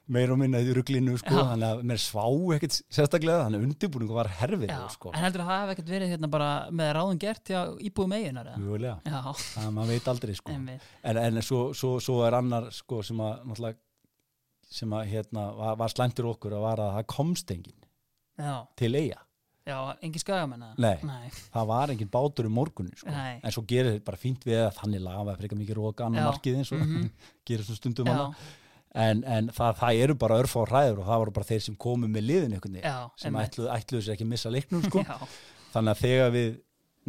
meir og minna í ruglinu sko, Já. þannig að mér svá ekkert sérstaklega þannig að undirbúningu var herfið sko. en heldur að það hef ekkert verið hérna bara með ráðum gert íbúið meginar? Mjögulega, já, það maður veit aldrei sko. einmitt en, en svo, svo, svo er annar sko, sem að sem að hérna var, var slæntur okkur að var að það komst enginn já, til eiga já, engin skagamenn? Nei. Nei. það var enginn bátur um morgunin sko. En svo gerir þetta bara fínt við að þannig laga við frekar mikið róka annar markið eins og Mhm. <laughs> gerir svona stundum hana en, en það, það eru bara örf á hræður og það voru bara þeir sem komu með liðin einhvern veginn já, sem ætluðu, ætluðu sér ekki að missa leiknum sko. þannig að þegar við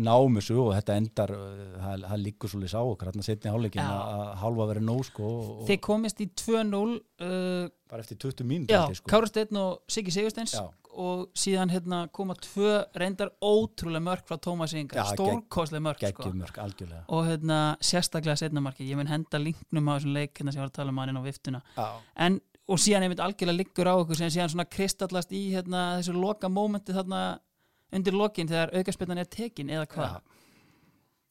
náum þessu og þetta endar uh, það, það liggur svolítið sá okkur hérna setni hálfleikin Já. að hálfa verið nóg sko, og, þið komist í 2-0 uh, bara eftir 20 mínútur já, held ég, sko. Kára Steinn og Siggi Sigursteins Já. Og síðan hérna koma tvö reyndar ótrúlega mörk frá Tómas Inga, stórkoslega mörk sko. mörg og hérna sérstaklega setna marki, ég mun henda linknum á þessum leik hérna sem ég var að tala um hann inn á viftuna. En, og síðan einmitt algjörlega liggur á okkur sem síðan svona kristallast í hérna, þessu loka mómenti þarna undir lokin þegar aukarspilnan er tekin eða hvað?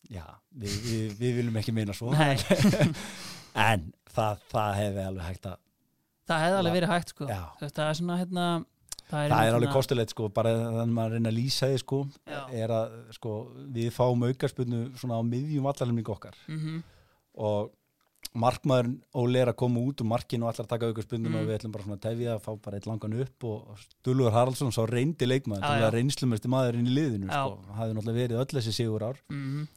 Já, já við, við, við viljum ekki meina svo. <laughs> En það, það hefði alveg hægt að það hefði alveg verið hægt sko. Það er svona hérna það er, það er einmitt alveg kostulegt sko, bara þannig að maður reyna að lýsa því sko, Já. er að sko, við fáum aukarspunnu svona á miðjum vallarlemning okkar Mhm. og markmaðurinn Óli er að koma út úr markinu og allar að taka aukarspunnum Mm. og við ætlum bara svona að tefja að fá bara eitt langan upp og Stulur Haraldsson sá reyndi leikmaður, já. var reynslumesti maðurinn í liðinu Já. sko, hafði náttúrulega verið öll þessi sigur ár Mhm.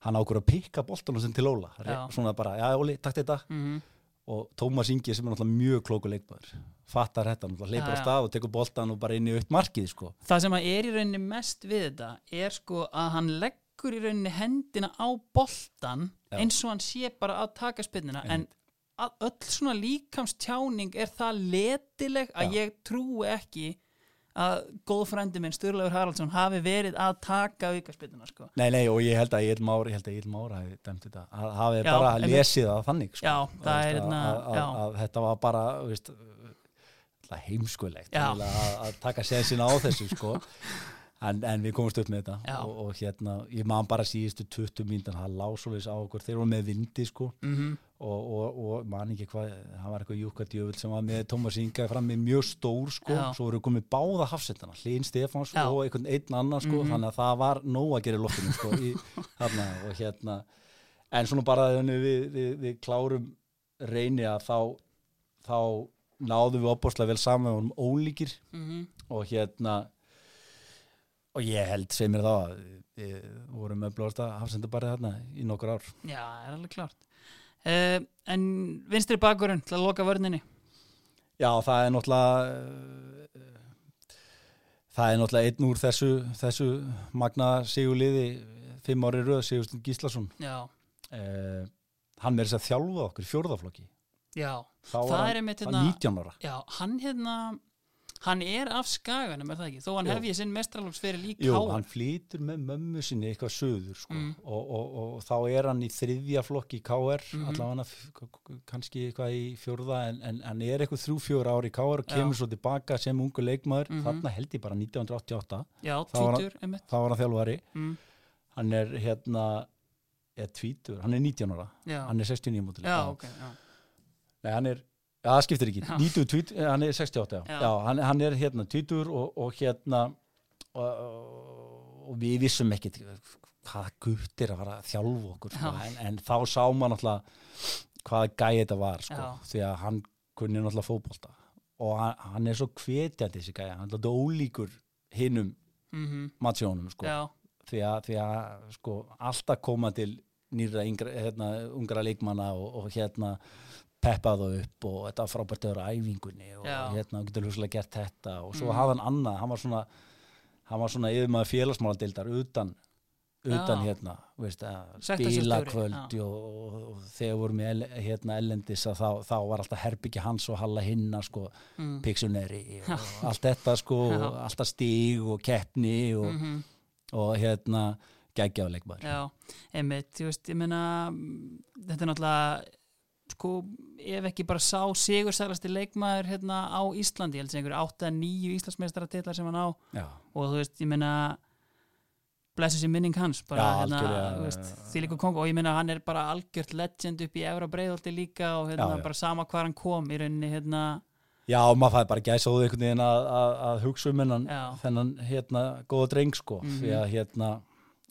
hann ákur að pikka boltan sem til Óla Já. svona bara, já Óli, takk þetta Mhm. og Tómas Ingi sem er náttúrulega mjög klóku leikmaður fattar þetta, Já, á stað og tekur boltan og bara inn í aukt markið sko. það sem að er í rauninni mest við þetta er sko að hann leggur í rauninni hendina á boltan Já. eins og hann sé bara að taka spinnina en að öll svona líkamstjáning er það letileg að Já. ég trúi ekki að góð frændi minn Sturleifur Haraldsson hafi verið að taka aukaspinnina sko. Nei, nei, og ég held að Egil Már, ég held að Egil Már hafi dæmt þetta, að hafi bara lesið það þannig, sko. Já, það er að, hérna- að, að, já. að þetta var bara, veist, það heimskulegt að, að taka sensin á þessu sko. En, en við komumst upp með þetta. Og, og hérna, ég man bara síðustu 20 mínútur, það lá svoleiðis á okkur. Þeir voru með vindi sko. Mm og, og, og man ekki hvað, það var eitthvað júkka djöfull sem var með Tómas Inga fram með mjög stór sko, Já. svo voru komið báða hafsendana, Hlín Stefáns og einhvern einn annan sko, Mhm. þannig að það var nóg að gera í loftinu sko, í, <laughs> þarna, og hérna en svona bara við, við, við klárum reyni að þá þá náðum við opbórslega vel saman og vorum ólíkir. -hmm. og hérna og ég held sem mér þá að við vorum með blóðasta hafsendabarið þarna í nokkur ár. Já, það er alveg klart uh, En vinstri bakurinn til að loka vörninni? Já, það er náttúrulega uh, það er náttúrulega einn úr þessu, þessu magna sigurliði fimm ári röð Sigurstund Gíslason. Uh, hann er þess að þjálfa okkur í fjórðaflokki já Það var er hann, einmitt hann hérna 19 ára Já, hann hérna Hann er af skaganum, er það ekki? Þó hann Jú. hefði sinn mestralóksferil í Jú, Káar hann flýtur með mömmu sinni eitthvað söður sko. Mm. og, og, og þá er hann í þriðja flokki í KR allavega f- k- k- kannski eitthvað í fjórða en, en hann er eitthvað þrjú fjóra ári í KR og kemur Já. svo tilbaka sem ungu leikmaður Mhm. þarna held ég bara 1988 Já, tvítur, einmitt þá var hann þjálfari mm. hann er hérna eða tvítur, hann er 19 ára Já, hann er 69 mótil já, ok já. Nei, hann er, já, það skiptir ekki Já. 90, tvít, eh, hann er 68 já, Já. hann, hann er hérna tvítur og, og hérna og, og við vissum ekki hvaða guttir að fara að þjálfa okkur sko. En, en þá sá maður náttúrulega hvaða gæði þetta var sko, Já. því að hann kunni náttúrulega fótbolta og hann, hann er svo hvetjandi þessi gæði, hann er alltaf ólíkur hinnum Mm matsjónum sko já, því að, því að sko, alltaf koma til nýra yngra, hérna, ungra leikmanna og, og hérna peppa það upp og þetta var frábært að vera æfingunni og Já. hérna þú getur hugsalega gert þetta og svo Mhm. hafði hann annað, hann var svona hann var svona yfirmaður félagsmáladildar utan, utan Já. hérna veist, að Sektarstjóri, spila já. kvöldi og, og, og þegar vorum við hérna ellendis að þá, þá var alltaf herbyggi hans og halla hinna sko, mm. Pixuneri <laughs> og allt þetta sko Já. og alltaf stíg og keppni og, Mm og hérna geggjaðu leikmaður Já, einmitt, þú veist, ég meina mm, þetta er náttúrulega sko, ef ekki bara sá sigursælasti leikmaður hérna á Íslandi, ég held sem einhverju 8-9 Íslandsmeistaratillar sem hann á. Já, og þú veist, ég meina blessu sér minning hans bara, Já, hérna, veist, því líka kong og ég meina hann er bara algjört legend upp í Efra Breiðolti líka og hérna, Já, bara sama hvar hann kom í rauninni, hérna, Já maður fæði bara gæsa úr einhvern veginn að, að, að hugsa um hennan þennan hérna góða dreng sko. Mhm. því að hérna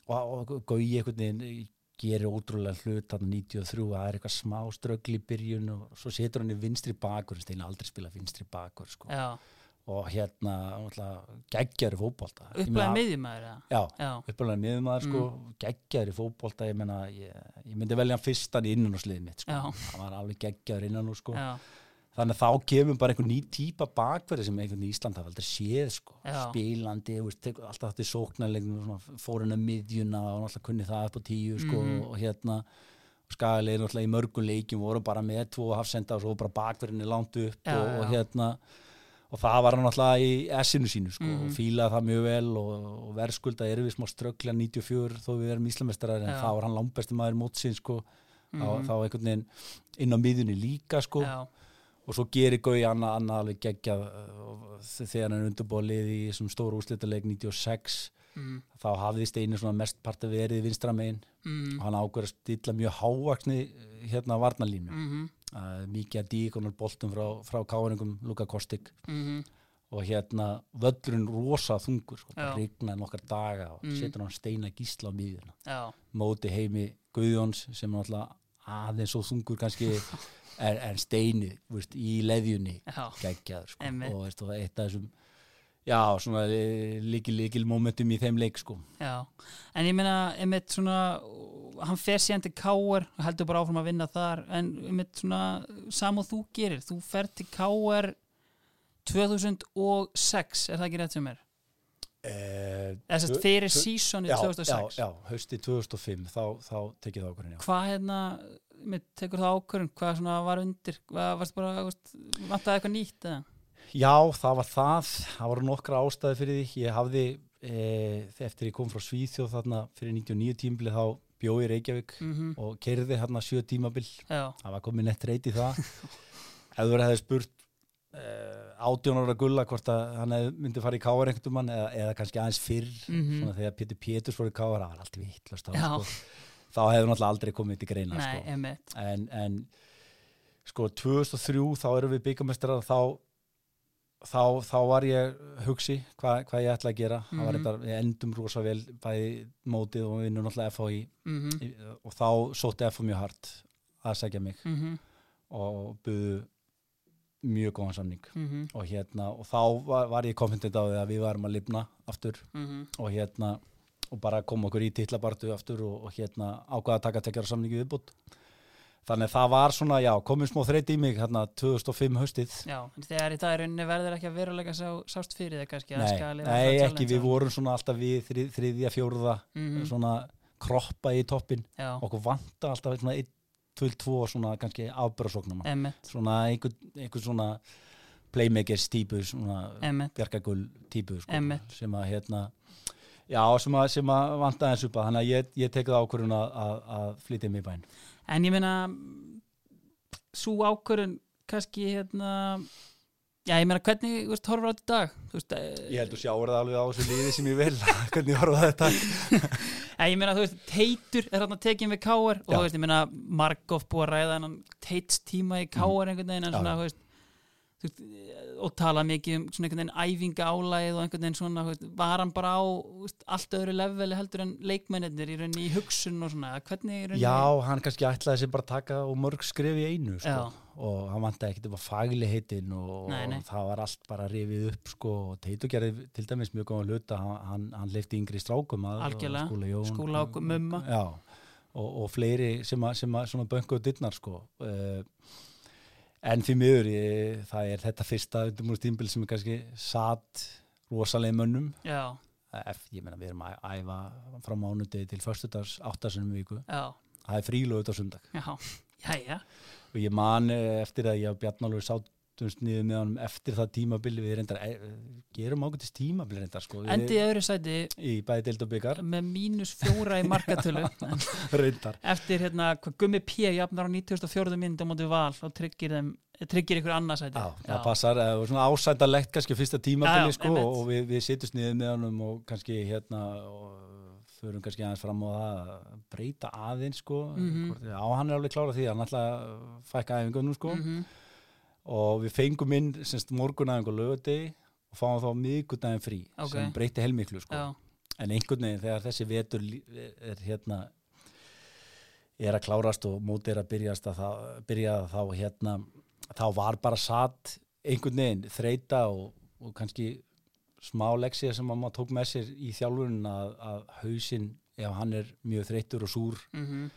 og, og gói einhvern veginn gerir ótrúlega hlut þarna 93 það er eitthvað smá ströggl í byrjun og svo setur hann í vinstri bakur en steina aldrei spila vinstri bakur sko. Og hérna geggjari fótbolta. Ég upplæði meina- miðjumæður? Já, Já, upplæði miðumæður sko Mm. geggjari fótbolta ég ég, ég myndi velja hann fyrstan innan og sliðið mitt sko. Hann var alveg geggjari innan og sko. Já, þannig að þá kemur bara einhver ný típa bakverði sem einhvern í Ísland hafa aldrei séð sko. Já. spilandi, veist, alltaf þetta sóknarlegnum, fór hennar miðjuna og náttúrulega kunni það upp á tíu sko, Mhm. og hérna skagalegir náttúrulega í mörgum leikjum voru bara með tvo hafsenda og svo bara bakverðinni langt upp Já, og, og hérna og það var hann náttúrulega í essinu sínu sko, Mhm. og fílaði það mjög vel og, og verðskulda er við smá strögglega 94 þó við erum íslamestrar en þá var hann langbesti maður mótsinn sko, þá, Mhm. þá einhvern veginn inn á miðjunni líka sko já, og svo gerir Gaui annað anna alveg geggjað uh, þegar hann er undurbólið í stóru úrslitaleg 96 mm, þá hafði Steini svona mest parta verið vinstra megin. Mm, og hann ákveður að stilla mjög hávaksni hérna varnalínu mm. mm, uh, mikið að díkonar boltum frá, frá káringum Luka Kostik mm, og hérna völlurinn rosa þungur sko, rignaði nokkar daga og Mm. setur hann Steina gísla á miðjuna. Móti heimi Guðjóns sem er alltaf aðeins og þungur kannski <laughs> en, en Steini veist, í leðjunni geggjaður sko. Og veist, eitt af þessum já, svona líkil, momentum í þeim leik sko. já. En ég meina, einmitt svona hann fer síðan til Káar heldur bara áfram að vinna þar. En einmitt svona, sam og þú gerir þú fer til Káar 2006 er það ekki rétt sem er? eh, sérst tvö- fyrir sísoni já, 2006 já, já, hausti 2005 þá, þá tekið það okkur hvað hérna einmitt, tekur það ákvörðun, hvað svona var undir hvað varst bara, vantaði eitthvað nýtt eða? já, það var það það voru nokkra ástæði fyrir því ég hafði, eh, eftir ég kom frá Svíþjóð þarna fyrir 99 tímli þá bjóði í Reykjavík Mm og kerði hérna sjö tímabil já, það var komið nett reyt í það <laughs> ef þú hefði spurt uh, átjónara gulla hvort að hann myndi fara í káar einhvern mann eða, eða kannski aðeins fyrr Mhm. svona þegar Pétur Péturs fór í káar það var allt vittlust Já. sko. Þá hefði náttúrulega aldrei komið til greina Nei, sko. emitt en, en sko 2003 þá erum við byggamestrar þá þá, þá var ég hugsi hvað hva ég ætla að gera mm. -hmm. þetta, við endum rosa vel bæði mótið og við vinnum náttúrulega FHI mm -hmm. Og þá sótti FH mjög hart að segja mig Mm og buðu mjög góðan samning -hmm. og hérna og þá var, var ég konfident á því að við varum að lifna aftur Mhm. og hérna og bara koma okkur í titlabartu aftur og, og hérna ákvaða að taka tekjara samningi viðbútt þannig að það var svona, já, komið smá þreyti í mig hérna 2005 haustið. Já, en þegar í dag rauninni verður ekki að veruleika sá, sást fyrir þig kannski nei, skali nei ekki, við vorum svona alltaf við þrið, þriðja, fjórða mm svona kroppa í toppin Já, okkur vanta alltaf svona 1, 2, 2 svona kannski afbjörðsóknum svona einhver, einhver svona playmakers típu svona bjargagull típu sko, sem að hérna já, sem að, að vanta eins upp að þannig að ég, ég tekið ákvörðun að, að, að flytja mig í bæinn En ég meina svo ákvörun kannski hérna Já, ég meina hvernig, veist, horfur þetta í dag? Veist, eh, Ég held að sjáur það alveg á þessu liði sem ég vil. <laughs> Hvernig ég horfa á þetta <laughs> En ég meina, þú veist, Teitur er hérna tekin við Káar og Já. þú veist, ég meina, Markov búið að ræða hennan Teits tíma í Káar einhvern veginn en svona, já. þú veist og tala mikið um svona einhvern veginn æfinga álæð og einhvern veginn svona, var hann bara á allt öðru leveli heldur en leikmennir í rauninni í hugsun og svona, hvernig í rauninni Já, hann kannski ætlaði sér bara að taka og mörg skref í einu sko. Og hann vantaði ekkert upp á fagli heitin og, Nei, nei. og það var allt bara rifið upp sko. og Teitur gerði til dæmis mjög góðan hluta hann, hann, leifti yngri strákum að Algjörlega. skúla Jón Skúla og Mumma. Og, og fleiri sem að, sem að svona böngu og dittnar sko. uh, en því miður ég, það er þetta fyrsta undirmúrstímbil sem er kannski satt rosalega mönnum. Já, Ef, ég meina við erum að æfa frá mánudegi til förstudags áttasunum viku. Já, það er frílögu þetta sundag. Já, já, já og ég man eh, eftir að ég og Bjarnálfur sátumst niður með honum eftir það tímabili við reyndar, eh, gerum ágætist tímabili reyndar sko, við- Endi í öðru sæti í bæði deild og byggar með mínus fjóra í markatölu. <laughs> Reyndar. Eftir hérna Gummi P. jafnar á 94. mynd á móti val og tryggir þeim tryggir ykkur annarsæti Já, það passar, það var svona ásættalegt kannski fyrsta tímabili Já, já, sko og við, við sitjumst niður með honum og kannski hérna og förum kannski aðeins fram á það að breyta aðeins sko. Mhm. Hvort- já, hann er alveg klára því, hann ætla að fækka æfingunum sko. Mhm. Og við fengum inn semst morgunæðing og lögadegi og fáum þá miðgudaginn frí Ok. sem breyti helmiklu sko. Já, en einhvern veginn þegar þessi vetur er hérna er að klárast og móti er að byrjast að það, byrja þá hérna þá var bara satt einhvern veginn þreita og, og kannski smá leksið sem að maður tók með sér í þjálfurinn að, að hausinn ef hann er mjög þreyttur og súr mhm.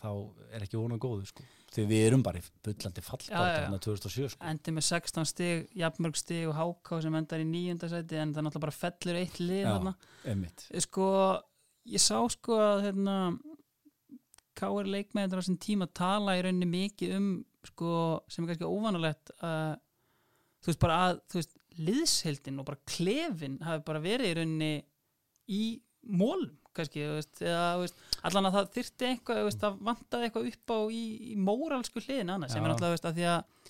þá er ekki vonað góðu sko því við erum bara í bullandi Já, fallbátt hérna 2007 sko endi með 16 stig, jafnmörg stig og háká sem endar í nýjunda sæti en það náttúrulega bara fellur eitt lið Já. Einmitt. sko, ég sá sko að hérna K.R. leikmæður á þessum tíma tala í rauninni mikið um sko, sem er kannski óvanalegt að þú veist bara að þú veist, liðshildin og bara klefin hafi bara verið í rauninni í mólum kannski, veist, eða veist, allan að það þyrfti eitthvað, veist, það vantaði eitthvað upp á í, í móralsku hliðin annars, sem Já. er náttúrulega, þú veist, að því að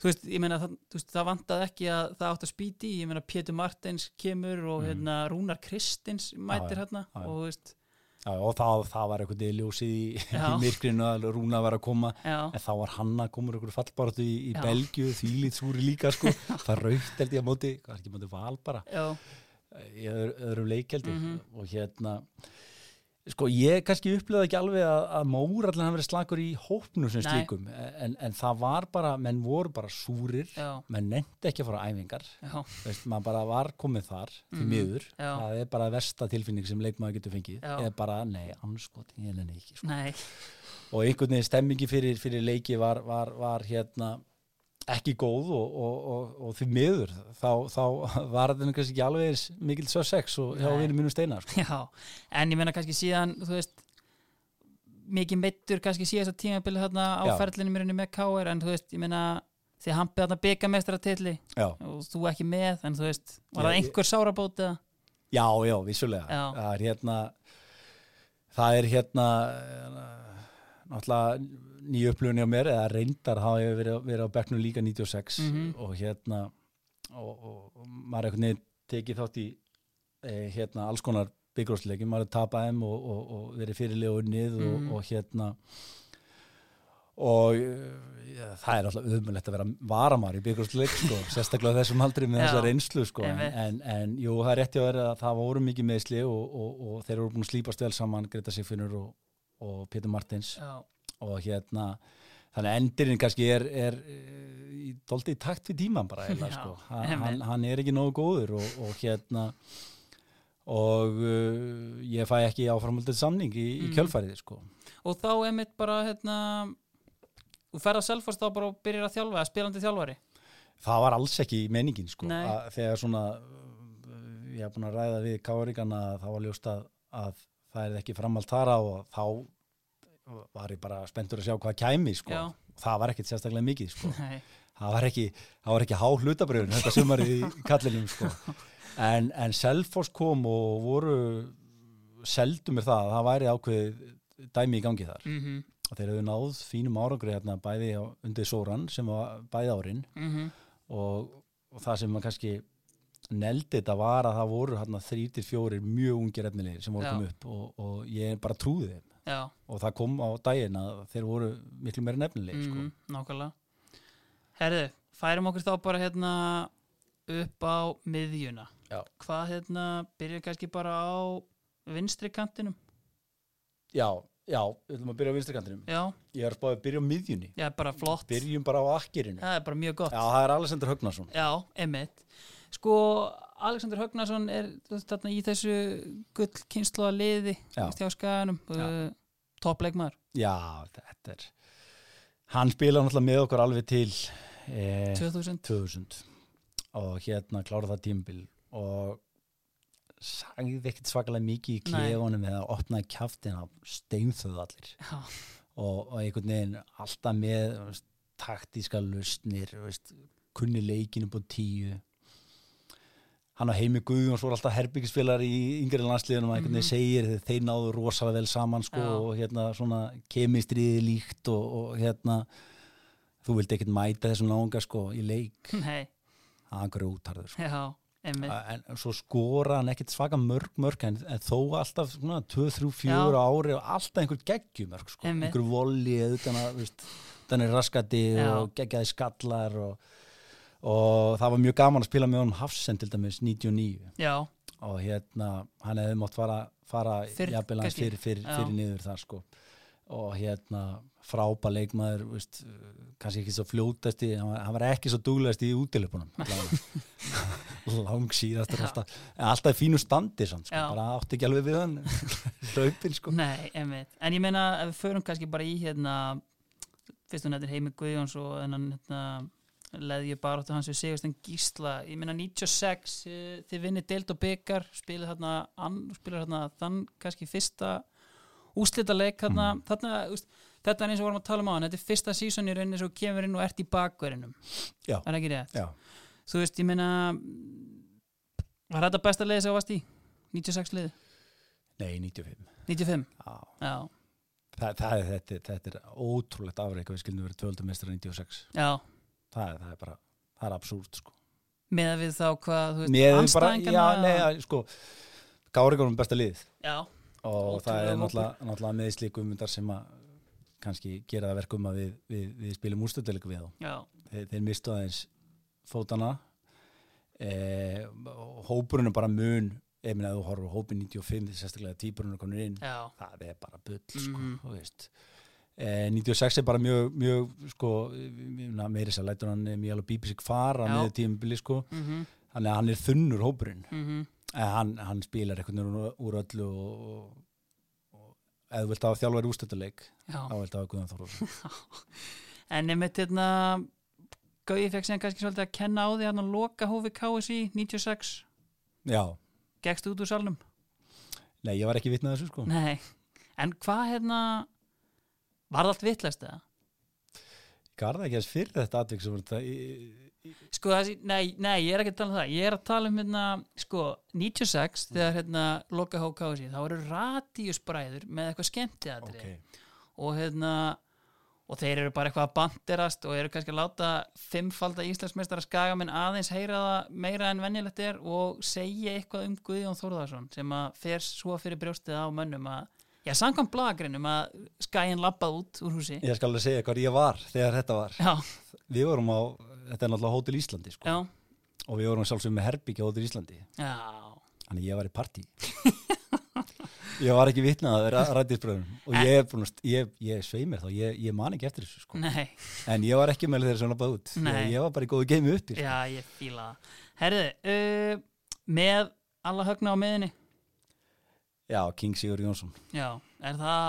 þú veist, ég meina, það, það vantaði ekki að það átt að spýti, ég meina, Pétur Martins kemur og Mm. hérna Rúnar Kristins mætir já, hérna já. og þú veist, Já, og það, það var eitthvað ljósið í, í myrkrinu að Rúna var að koma já, en þá var hann að koma ykkur fallbaratu í, í Já. Belgíu, þvílít súri líka sko. <laughs> það raukt held ég að móti hvað er ekki móti val bara já, í öðru, öðrum leikjaldi Mhm. og hérna sko ég kannski upplöði ekki alveg að, að mórallin hafi verið slagur í hópnum sem slíkum en, en það var bara, menn voru bara súrir já, menn nefndi ekki að fara æfingar veist, maður bara var komið þar því Mhm. miður, Já. það er bara versta tilfinning sem leikmaður getur fengið, Já. eða bara nei, anskot, ég nenni ekki sko. og einhvern veginn stemmingi fyrir, fyrir leiki var, var, var hérna ekki góð og, og, og, og því miður þá, þá var þetta kannski ekki alveg eins mikil svo sex og hjá vinnu mínum steinar sko. já, en ég meina kannski síðan, þú veist, mikið meittur kannski síðast að tímabili þarna á Já. ferlinu mér með K.R. en þú veist, ég meina, þið hampið þarna byggamestaratilli og þú ekki með, en þú veist, var það einhver sárabót eða? já, já, vissulega það er hérna það er hérna eh, náttúrulega nýju upplöfunni á mér eða reyndar hafa ég verið, verið á bekknum líka 96 Mhm. og hérna og, og, og maður einhvern veginn tekið þátt í e, hérna alls konar byggjrósleikin, maður er tapað þeim og, og, og verið fyrirlega unnið Mhm. og, og hérna og ja, það er alltaf umöðlegt að vera varamar í byggjrósleik sko, <laughs> sérstaklega þessum aldri með þessa reynslu sko, en, en, jú, það er rétti að vera að það voru mikið meðsli og, og, og þeir eru búin að slípast vel saman Greta Sigfinnur og, og Pétur Martins. Já, og hérna þannig að endurinn kannski er, er í doldi í takt við tíman bara eiginlega, Já, sko. hann, hann, er ekki nógu góður og, og hérna og uh, ég fæ ekki áframöldið samning í, í Mm. kjölfærið sko. og þá er mitt bara hérna þú ferð að selfast þá bara og byrjar að þjálfa eða spilandi þjálfari það var alls ekki menningin sko. Að, þegar svona uh, ég hef búin að ræða við Káríkana að það var ljóst að, að það er ekki framalt þara og þá var ég bara spenntur að sjá hvað kæmi sko. Það var ekkit sérstaklega mikið sko. <laughs> Það var ekki, ekki há hlutabröðun þetta sumarið í <laughs> kallinum sko. en, en Selfoss kom og voru seldu mér það að það væri ákveðið dæmi í gangi þar. Mhm, og þeir hefðu náð fínum árangri hérna bæði undir Sóran sem var bæði árin. Mhm. Og, og það sem maður kannski neldi þetta var að það voru hérna til fjórir mjög ungir efnilegir sem voru komið upp og, og ég bara trúði þeim Já, og það kom á daginn að þeir voru miklu meira nefnilegir sko. mhm, nákvæmlega. Herðu, færum okkur þá bara hérna upp á miðjuna. Já. Hvað hérna, byrjar kannski bara á vinstri kantinum? Já, já, við ætlum að byrja á vinstri kantinum. Já, Ég er spáðið að byrja á miðjunni. Já, bara flott. Byrjum bara á akkirinu Það er bara mjög gott. Já, það er Alessandur Högnason. Já, emitt Sko, Alexander Högnason er þarna í þessu gull kynsluða liði Já. hjá skaganum Já. uh, toppleikmaður Já, þetta er Hann spila náttúrulega með okkur alveg til eh, 2000 2000 og hérna klára það tímbil og sagði ekkert svakalega mikið í klefunum eða opnaði kjaftin á steinþöðu allir. Og, og einhvern veginn alltaf með taktíska veist, kunni leikin upp á tíu hann á heimi Guðjóns voru alltaf herbyggisfélagar í yngri landsliðunum að einhvern veginn segir þeir, náðu rosalega vel saman sko, Já. og hérna svona kemistriði líkt og, og hérna þú vildi ekkert mæta þessum náunga sko í leik, nei, hann grjótarður sko. já, en svo skora hann ekkert svaka mörg mörg en, en þó alltaf svona 2, 3, 4 Já. ári og alltaf einhver geggjumörg sko. Einhver voli eða utan að veist, þannig raskati og geggjaði skallar og, og það var mjög gaman að spila með honum Hafsen til dæmis 99 Já, og hérna hann hefði mátt fara, fara Fyrr, jafnvel fyrir, fyrir, fyrir niður þar sko. Og hérna frábæ leikmaður veist, kannski ekki svo fljótasti hann var, hann var ekki svo duglegast í útilepunum <laughs> lang síðastur Já. alltaf, alltaf í fínu standi samt, sko, bara átti ekki alveg við hann <laughs> hlaupin sko. Nei, En ég meina, ef við förum kannski bara í hérna fyrst hún þetta Heimi Guðjóns og þennan hérna, leðju baráttu hans við Sigurstein Gísla ég meina 96, uh, þið vinnir deild og byggar spilið þarna þann kannski fyrsta úslita leik þarna, Mm. þarna þetta er eins og vorum að tala um á hann þetta er fyrsta sísón í rauninni svo kemur inn og ert í bakverðinum Já. er ekki rétt? Já. þú veist, ég meina var þetta besta leiði sem þú varst í? 96 liði? nei, 95 95? Já. Já, Það, það er, þetta, þetta er ótrúlegt afreik að við skildum verið 12. mestra 96 já það er, það er bara, það er absúrt sko. Með við þá hvað, þú veist, andstæðingarna já, nei, að, sko Gáriðgórum besta lið. Já, og það er náttúrulega, náttúrulega með slíku umundar sem að kannski gera það verkum að við, við, við spilum úrstöldleiku við þá. Þeir, þeir mistu aðeins fótana e, hópurinn er bara mun ef minna að þú horfur hópin 95 sérstaklega típurinn er komin inn já, það er bara bull sko, Mhm. þú veist 96 er bara mjög, mjög sko, na, meiri sér lætur hann mjög alveg bípið sig fara með tímubili sko, mhm, þannig að hann er þunnur hópurinn. Mhm. En hann, hann spilar veginn úr, öllu og, og, og eða þú vilt hafa þjálfari úrstöldaleik já, þá vilt hafa Guðan Þórósson <laughs> en einmitt hérna Gauði fekk síðan kannski svolítið að kenna á því hann að loka hófi KSI 96 já, gegst út úr salnum? Nei ég var ekki vitnað þessu sko. Nei, en hvað hérna var það allt vittlest eða? Garða ekki þess fyrir þetta atvik sem þetta í, Sko, þessi, nei, nei, ég er ekki að tala um það. Ég er að tala um hérna, sko 96, þegar hérna loka HKC þá eru radíusbræður með eitthvað skemmtiðatri ok, og hérna og þeir eru bara eitthvað að banderast og eru kannski að láta fimmfalda Íslandsmeistara skagamenn aðeins heyra það meira en venjulegt er og segja eitthvað um Guðjón Þórðarsson sem að fer svo fyrir brjóstið á mönnum að, já, samkvæm blagrinum að skaginn lappað út úr húsi. Ég skal alveg segja hvað ég var þegar þetta var. Já, Við vorum á, þetta er náttúrulega Hótel Íslandi sko. já, og við vorum sjálfsögum með herbyggja Hótel Íslandi. Já. Þannig ég var í partí. <laughs> Ég var ekki vitnað að rættisbröðum og ég er búin að, ég, ég svei mér þá, ég, ég man ekki eftir þessu sko. Nei, En ég var ekki með þeirra sem lappað út. Nei. ég, ég var bara í góðu geimi uppi sko. já, ég fíla Herðu, uh, með alla högna á miðinni Já, King Sigur Jónsson Já, er það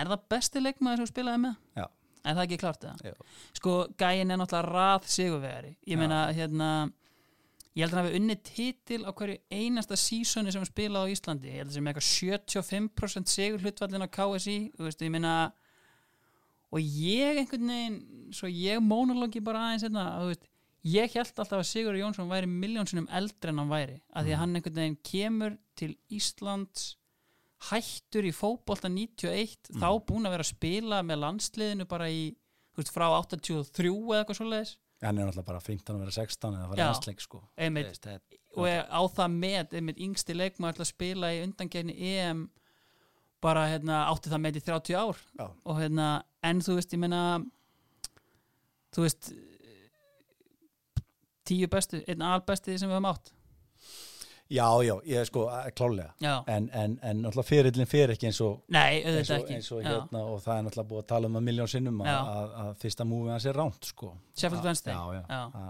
er það besti leikmaður sem spilaði með? Já. Er það ekki klart það? Já. Sko, gæin er náttúrulega rað sigurvegari Ég meina, hérna ég held að hann hafi unnið titil á hverju einasta sísoni sem hann spilaði á Íslandi ég held að sem eitthvað 75% sigur hlutvallin á KSI, þú veist, ég meina og ég einhvern veginn svo ég mónologi bara aðeins hérna, þú veist, ég held alltaf að Sigur Jónsson væri miljónsunum eldri en hann væri, að því að hann einhvern veginn kemur til Íslands hættur í fótbolta 91 þá búin að vera að spila með landsliðinu bara í, þú veist, frá 83 eða eitthvað svoleiðis. Hann er náttúrulega bara 15 að vera 16 eða að fara aðsleik sko. einmitt, Veist, það- og er á það með einmitt yngsti leikmaður til að spila í undangerni EM bara hérna, átti það með í 30 ár. Já. og hérna, en þú veist, ég meina þú veist tíu bestu, einn albesti sem við höfum átt Já, já, ég er sko eh, klálega já, en, en, en náttúrulega fyrirlin fyrir ekki eins og nei, eins auðvitað og, ekki eins og Já. hérna og það er náttúrulega búið að tala um að miljón sinnum að, Já. fyrsta múfið hans er ránt sko. Sheffield Wednesday já, já. Já.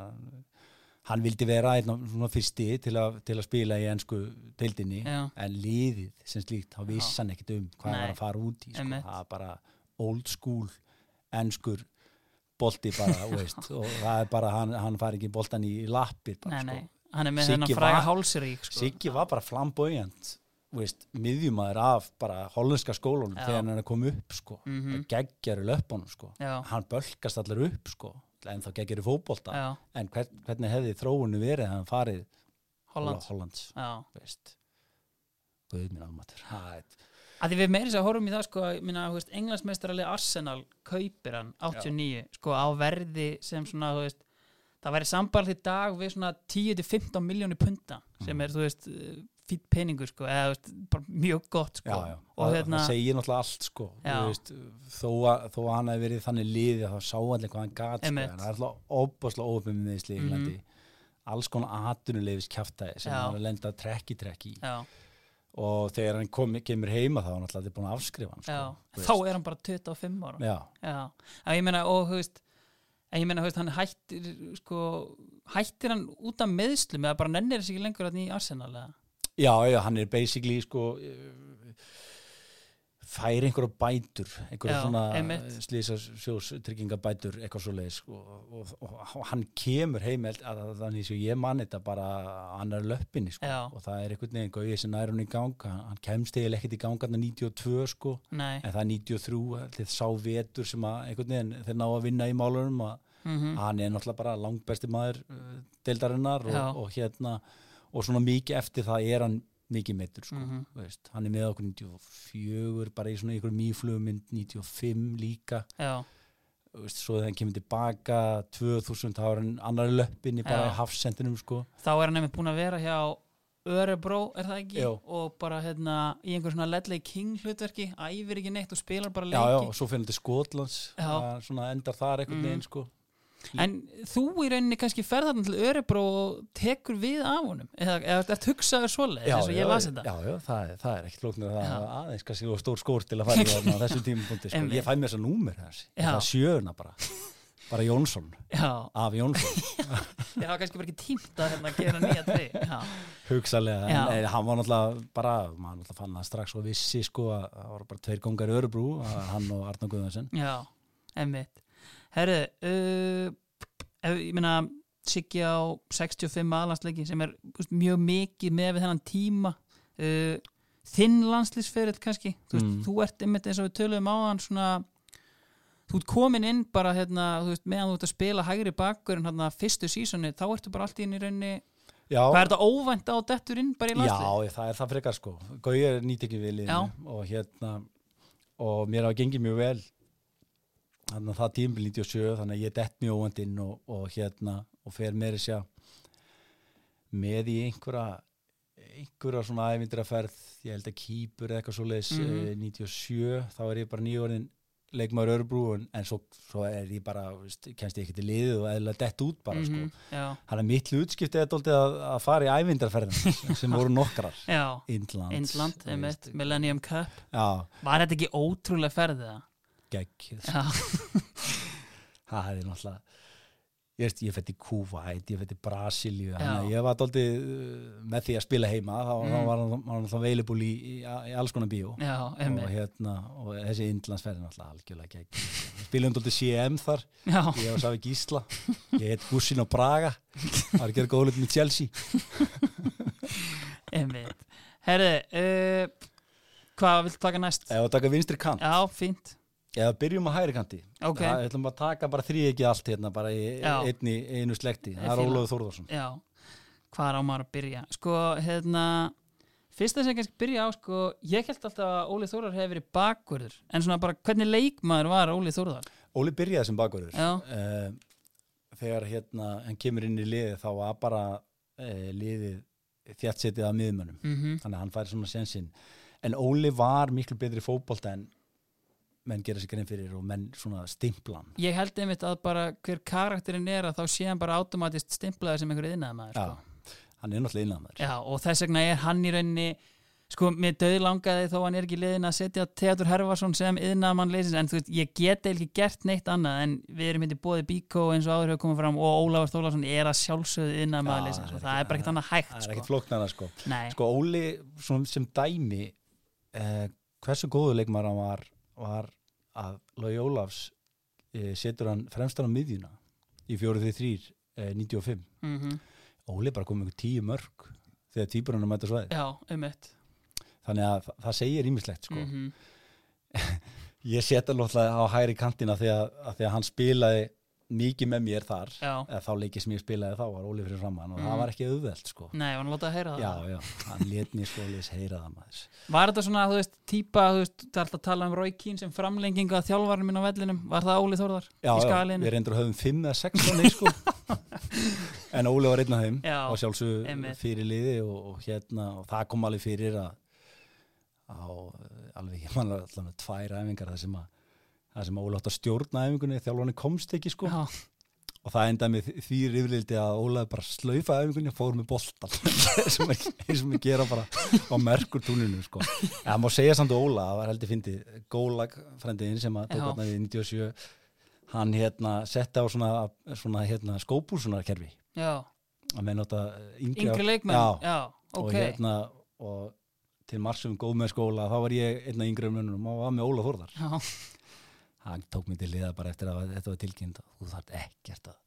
Hann, vildi vera einn af svona fyrsti til að, til að spila í ennsku deildinni Já. en liðið sem slíkt, þá vissi hann ekkit um hvað Nei. var að fara út í sko. Það er bara old school ennskur bolti bara veist, og það er bara, hann, hann fari ekki boltan í lappir bara, nei, nei, sko. hann er með þennan fræga hálsirík sko. Siggi var bara flamboyant miðjumæður af bara hollenska skólunum Já. þegar hann er koma upp sko, Mhm. geggjar í löpunum sko. Hann bölkast allir upp sko, en þá geggjar í fótbolta já, en hvern, hvernig hefði þróunu verið að hann farið Holland Hollands já veist Guð minn almatur Það er- að því við meiri sér horfum í það sko að, englandsmeistarali Arsenal kaupir hann 89 sko á verði sem svona þú veist, það væri sambald í dag við svona 10-15 miljónir punta sem Mm. er þú veist fýtt peningur sko eða veist, mjög gott sko. Já, já. og það, hérna það segir náttúrulega allt sko. Veist, þó, að, þó að hann hefði verið þannig liði þá sá allir hvað hann gat sko, en það er alltaf óbáslega í Englandi. Mhm. alls konar atvinnuleifis kjaftaði sem hann er lendað trekk í og þegar hann kom, kemur heima þá er hann alltaf búin að afskrifa hann sko, þá er hann bara 25 ára. Já, Já, en ég meina og þú veist en ég meina, þú veist, hann hættir sko, hættir hann út af meðslum eða bara nennir þess ekki lengur hann í Arsenal eða? já, já, hann er basically sko fær einhverja bætur einhverja Já, svona einmitt. slýsa sjós tryggingabætur eitthvað svo leiðis og, og, og, og hann kemur heim held að að þannig sem ég man þetta bara hann er löppinni sko og það er einhvern veginn gauðið sem nær hún í gang hann, kemst eiginlega ekkert í gang hann 92 sko Nei, en það er 93 þetta sá vetur sem að einhvern veginn þeir ná að vinna í málunum að mm hann er náttúrulega bara langbesti maður uh, deildarinnar og hérna og svona mikið eftir það er hann mikið meittur sko, þú veist, hann er með okkur 94, bara í svona ykkur mýflugmynd 95 líka já, veist, svo þegar hann kemur tilbaka 2000, þá er hann annari löppinni bara Já. í hafsendinum sko þá er hann nefnir búin að vera hjá Örebró, er það ekki? Jú. Og bara hérna í einhver svona Ledley King hlutverki, æfir ekki neitt og spilar bara já, já, leiki og svo fyrir hann til Skotlands Já. svona endar þar einhvern Mhm. veginn sko En þú í rauninni kannski ferðarinn til Örebró og tekur við af honum? Eða, ert hugsaður svoleiðis eins og ég las þetta? já, já, það er, það er ekkert flóknir að aðeins kannski og stór skór til að fara í <laughs> þessum tímapunkti sko. Ég fæ mér þessa númer þessi, það sjöuna bara. Bara Jónsson, Já, af Jónsson. <laughs> Ég hafa kannski bara ekki tímt að hérna, gera nýja hugsalega, Já. en, hann var náttúrulega bara, maður náttúrulega fann það strax og vissi sko að það voru bara tveir gongar í Örubrú að hann og Arna Guðvarsson já emmitt Herðu, uh, ég meina Siggi á 65 aðlandsleiki sem er veist, mjög mikið með við þennan tíma uh, þinn landslýsferill kannski þú, veist, Mm. þú ert einmitt eins og við töluðum á hann svona þú ert komin inn bara hérna, þú veist, meðan þú ert að spila hægri bakkur en hérna fyrstu sísoni, þá ertu bara allt í inn í rauninni, hvað er þetta óvænt á dettur inn bara í landslið? já, það er það frekar sko Gauði nýtt ekki við liðinu Já. og hérna og mér hafa gengið mjög vel þannig að það tímbil 97 þannig að ég dett mjög óvendinn og, og hérna og fer með þess að með í einhverja einhverja svona ævindraferð ég held að kýpur eða eitthvað svo leiðis Mhm. 97 þá er ég bara nýjórðin leikmaður Örbru en, en svo, svo er ég bara kennst ég ekki til liðið og eðla dett út bara sko. Mhm, Já, Þannig að mitt hlutskipti er dóltið að, að fara í ævindraferðin <laughs> sem voru nokkrar einmitt, veist. Millennium Cup Já, Var þetta ekki ótrúlega ferðið það? Gegg Já, <laughs> það hefði náttúrulega ég, veist, ég fætti Kuwait, ég fætti Brasilíu ég var dóltið með því að spila heima þá, Mm. var hann náttúrulega available í, í, í alls konar bíó. Já, og, hérna, og þessi Indlandsferðin náttúrulega algjörlega gegg spilum dóltið CM þar. Já, ég var Savi Gísla. Ég heit Gussin á Braga. Það var að gera góðlut með Chelsea. <laughs> Herði, uh, hvað viltu taka næst? ef að taka vinstri kant. Já, fínt eða byrjum á hægri kanti Ok. það ætlum að taka bara þrý ekki allt hérna bara í Já. einni, einu slekti það er fíla. Ólafur Þórðarsson Já, hvað á maður að byrja? Sko, hérna Fyrsta sem ég kannski byrja á, sko Ég held alltaf að Óli Þórar hefði verið bakvörður En svona bara, hvernig leikmaður var Óli Þórar? Óli byrjaði sem bakverður Já. uh, þegar hérna hann kemur inn í liðið þá var bara uh, liðið þjættsetið af miðmönnum Mm þannig að hann færi svona sensinn en Óli var miklu betri fótbolt en menn gera sig grein fyrir og menn svona stimplan Ég held einmitt að bara hver karakterinn er að þá sé hann bara automatist stimplaður sem einhver yðnaðamaður Já, sko. hann er náttúrulega Já, og þess vegna er hann í rauninni sko, mér döði langaði þó hann er ekki liðin að setja Theodor Herfarsson sem yðnaðamann leysins, en þú veist, ég get eiginlega ekki gert neitt annað, en við erum hindi bóði Bíkó eins og áður hefur komið fram og Ólafur Þólarsson er að sjálfsögðu yðnaðamann Já, leysins er og það er bara ekkert annað hægt það er sko. ekkert flóknara sko Hann að Lói Ólafs uh, setur hann fremstan á miðjuna í 4-3-3 uh, 95 mm Óli bara kom einhver tíu mörg þegar týpurinn mæta svæði já, um eitt þannig að það, það segir ímislegt sko. mm <laughs> ég seta náttúrulega á hægri kantina því að, að því að hann spilaði mikið með mér þar eða þá leikið sem ég spilaði þá var Óli fyrir framann og Mhm. það var ekki auðvelt sko. nei, hann láta að heyra það? Já, já, hann let mér sko leis heyra það maður. Var þetta svona, þú veist, típa, þú veist, það er alltaf að tala um Roy Keane sem framlengingu að þjálfarinn minn á vellinum, var það Óli Þórðar já, já, við reyndur höfum fimm eða sex þannig sko. <laughs> En Óli var einn af þeim Já, og sjálfsög fyrir liði og, og hérna og það kom alveg fyrir að eh, alveg það sem Óli átt að stjórna æfingunni þjálfarni komst ekki sko. Já, og það endaði með því yfirleildi að Ólaði bara slaufa æfingunni og fór með boltan sem <laughs> eins og við gera bara á merkur túninu sko. en það má segja samt Óla, það var heldur fyndið. Gólag frendiðin sem að tók þarna við 97 hann hérna setti á svona, svona hérna skópúsunar kerfi já, að menn átt að yngri, leikmenn? Já, já, og ok. hérna og til marsum góð með skóla þá var ég einn af yngri mönnum og var með Óla Þórðar. Já, hann tók mig til liða bara eftir að þetta var tilkynnt þú þarf ekkert að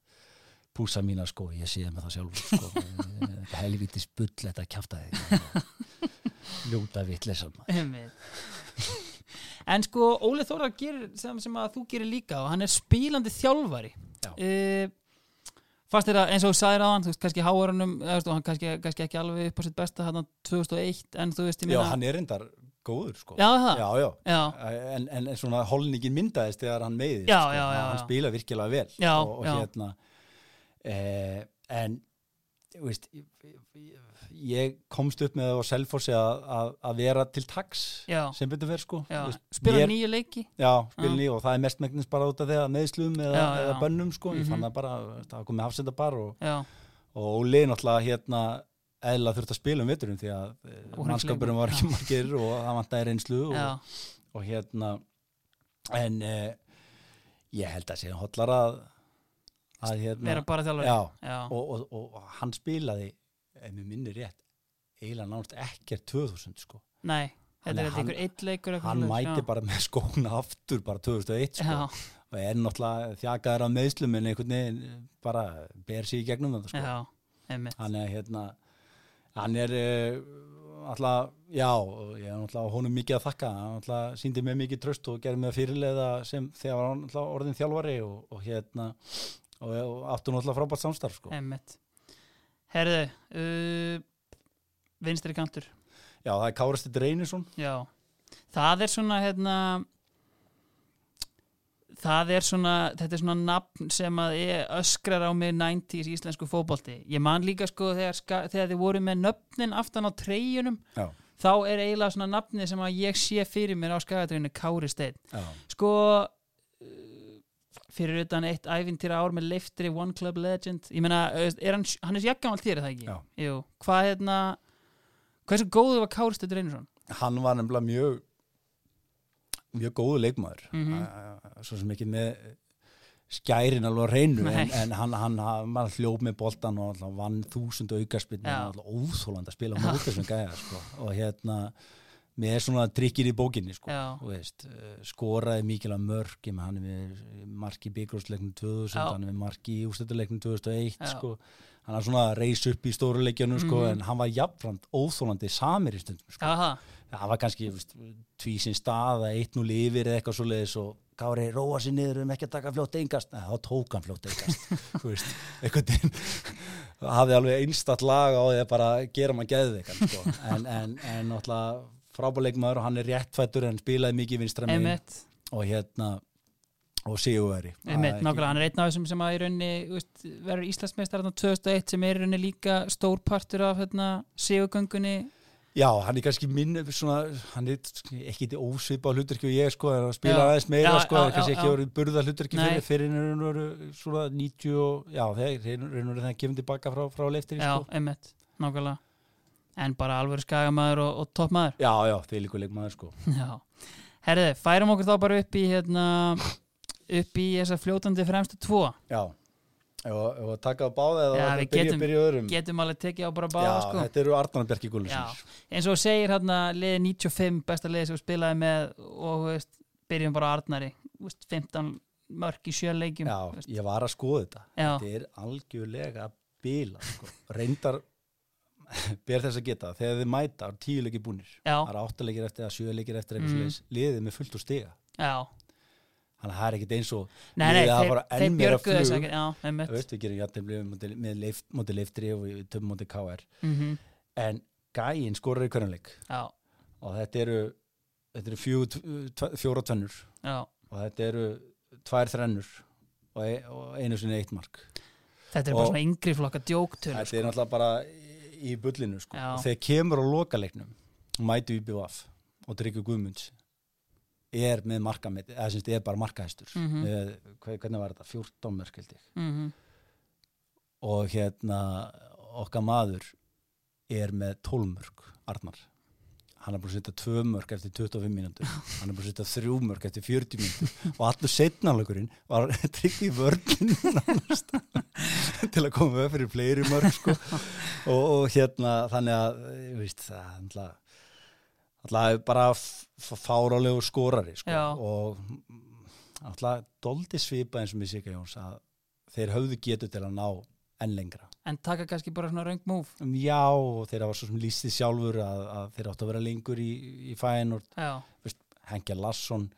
púsa mína sko, ég sé með það sjálf sko. helviti <laughs> spull þetta kjafta þig <laughs> ljóta einmitt. En sko, Óli Þórðar gerir sem, sem að þú gerir líka og hann er spílandi þjálfari. Já. uh, Fast er að eins og þú sagðir á hann, þú veist, kannski háarunum og hann kannski, kannski ekki alveg upp á sitt besta hann 2001, en þú veist, ég já, meina hann er reyndar góður sko. Já, já, já. En, en, en svona holningin myndaðist þegar hann meiðist Já, sko. hann spila virkilega vel. Og, og hérna eh, en veist, ég, ég komst upp með það á Selfossi að, vera til taks sem betur verð sko. Veist, Spila nýju leiki? Já, spilni og það er mestmægnis bara út af því að meðslum eða, eða bönnum sko, ég Mhm. fann það bara, það komið hafsendabar og, Já, og Óli náttúrulega hérna eðla þurft að spila um veturum því að Og uh, mannskapurinn var ekki margir og <laughs> það vantæði reynslu já, og, og hérna en uh, ég held að sé hóllar að að hérna vera bara þjálfari. Já, já. og, og, og, hann spilaði ef mér minnir rétt eiginlega náttúrulega ekkert 2000 sko. Nei, þetta er að eitthvað eitt leikur eitthvað hann mæti bara með skóna aftur bara 2001 sko. Já, og er náttúrulega þjakaður af meðslum en einhvern veginn bara ber sér í gegnum þetta já, sko. já, hann er hérna hann er uh, alltaf, já, ég er á honum mikið að þakka, hann náttúrulega síndi mig mikið tröst og gerði mig fyrirlega sem þegar var hann náttúrulega orðin þjálfari og, og hérna og, og áttu náttúrulega frábært samstarf sko. Einmitt. Herðu, uh, vinstri kantur. Já, það er Kárasti Reynisson. Já, það er svona hérna það er svona, þetta er svona nafn sem að ég öskrar á mig 90s íslensku fótbolti. Ég man líka sko þegar, þegar þið voru með nöfnin aftan á treyjunum, já, þá er eiginlega svona nafni sem að ég sé fyrir mér á skagatreyjunni Kári Steinn. Sko uh, fyrir utan eitt ævintýra ár með leiftri One Club Legend ég meina, uh, er hann, hann er sjakkamall þér er það ekki? Jú, hvað hérna hversu góðu var Kári Steinn Reynisson? hann var nefnilega mjög mjög góðu leikmaður Mhm. uh, svo sem ekki með skærin alveg á reynu en, en hann, hann, hann var hljóp með boltan og alltaf vann þúsund aukarspinn Já. og að spila á móti þessum gæja sko. og hérna með svona trykkir í bókinni sko. Veist, uh, skoraði mikilvæg mörg hann er með marki í byggjúrsleiknum 2000, Já. hann er með marki ústættuleiknum 2001 Já. sko. hann er svona að reis upp í stóru leikjunum sko, Mhm. en hann var jafnframt óþólandi samir í stundum sko það var kannski veist, tvísin stað að eitt nú lifir eða eitthvað svo leiðis og Kári róa sér niður um ekki að taka fljótt engast þá tók hann fljótt engast <laughs> veginn það <laughs> hafði alveg einstatt lag á því að bara gera mann geðveikan sko. en, en, en náttúrulega frábæleikmaður og hann er réttfættur en spilaði mikið vinstra megin. Einmitt, og hérna og einmitt, nákvæmlega hann er einn af þessum sem að í veist, verður Íslandsmeistar þarna 2001 sem er í rauninni líka stór partur af hérna, sigugöngunni Já, hann er kannski minn svona, hann er ekki til ósvipa hluturki og ég sko, að spila aðeins meira Já, sko, já, kannski já, ekki orðið burða hluturki fyrir, fyrir hann eru svona 90 og, já, þeir reynur það að gefa tilbaka frá, frá leiftir já, sko. einmitt, nákvæmlega. En bara alveg skagamæður og, og toppmaður. Já, já, þeir líka leikmaður sko. <laughs> Já, herriði, færum okkur þá bara upp í hérna, upp í þessa fljótandi fremstu tvo. Já, ef að taka á báða eða Já, við byrja, getum- byrja öðrum getum alveg tekið á bara Já, báða sko. þetta eru Arnar Bjarki Já, Gullusins eins og segir hérna liðið 95 besta liðið sem þú spilaði með og veist, byrjum bara Arnari veist, 15 mörk í sjöleikjum Já, ég var að skoða þetta Já. Þetta er algjörlega bila sko. Reyndar <laughs> ber þess að geta, þegar þið mæta á tíu leiki búnir Já. það eru áttalegir eftir að sjöleikir eftir mm. liðið með fullt úr stiga já, þannig að það er ekkit eins og nei, nei, að þeir, þeir meira björguðu þess flug. ekki já, einmitt. Þú veist, við gerum jættifli með, móti leiftri og við töfum móti KR mm en gæinn skorar í körnuleik já, og þetta eru, þetta eru fjóra tvennur og þetta eru tvær þrennur og, e, og einu sinni eitt mark. Þetta er bara Og- svona yngri flokka djóktölu þetta er náttúrulega bara í, í bullinu sko. Þegar kemur á lokaleiknum mætu í BVF og Tryggur Guðmunds er með markameti eða semst er bara markahæstur. Mhm. með, hve- hvernig var þetta, 14 mörg mm og hérna okkar maður er með 12 mörg Arnar. Hann er búin að setja 2 mörg eftir 25 mínútur. Hann er búin að setja 3 mörg eftir 40 mínútur. Og allur setnalökurinn var tryggði í vörninu nánast. <laughs> Til að koma með fyrir fleiri mörg sko. <laughs> og, og hérna þannig að ég veist, það er alltaf alltaf bara fárálegu skorari sko. Já. og alltaf doldi svipa eins og mér Sigga Jóns að þeir höfðu getur til að ná enn lengra en taka kannski bara svona röng múf Já, og þeir hafa svo sem lýstið sjálfur að, að þeir áttu að vera lengur í, í fæin og já, Henkja Larsson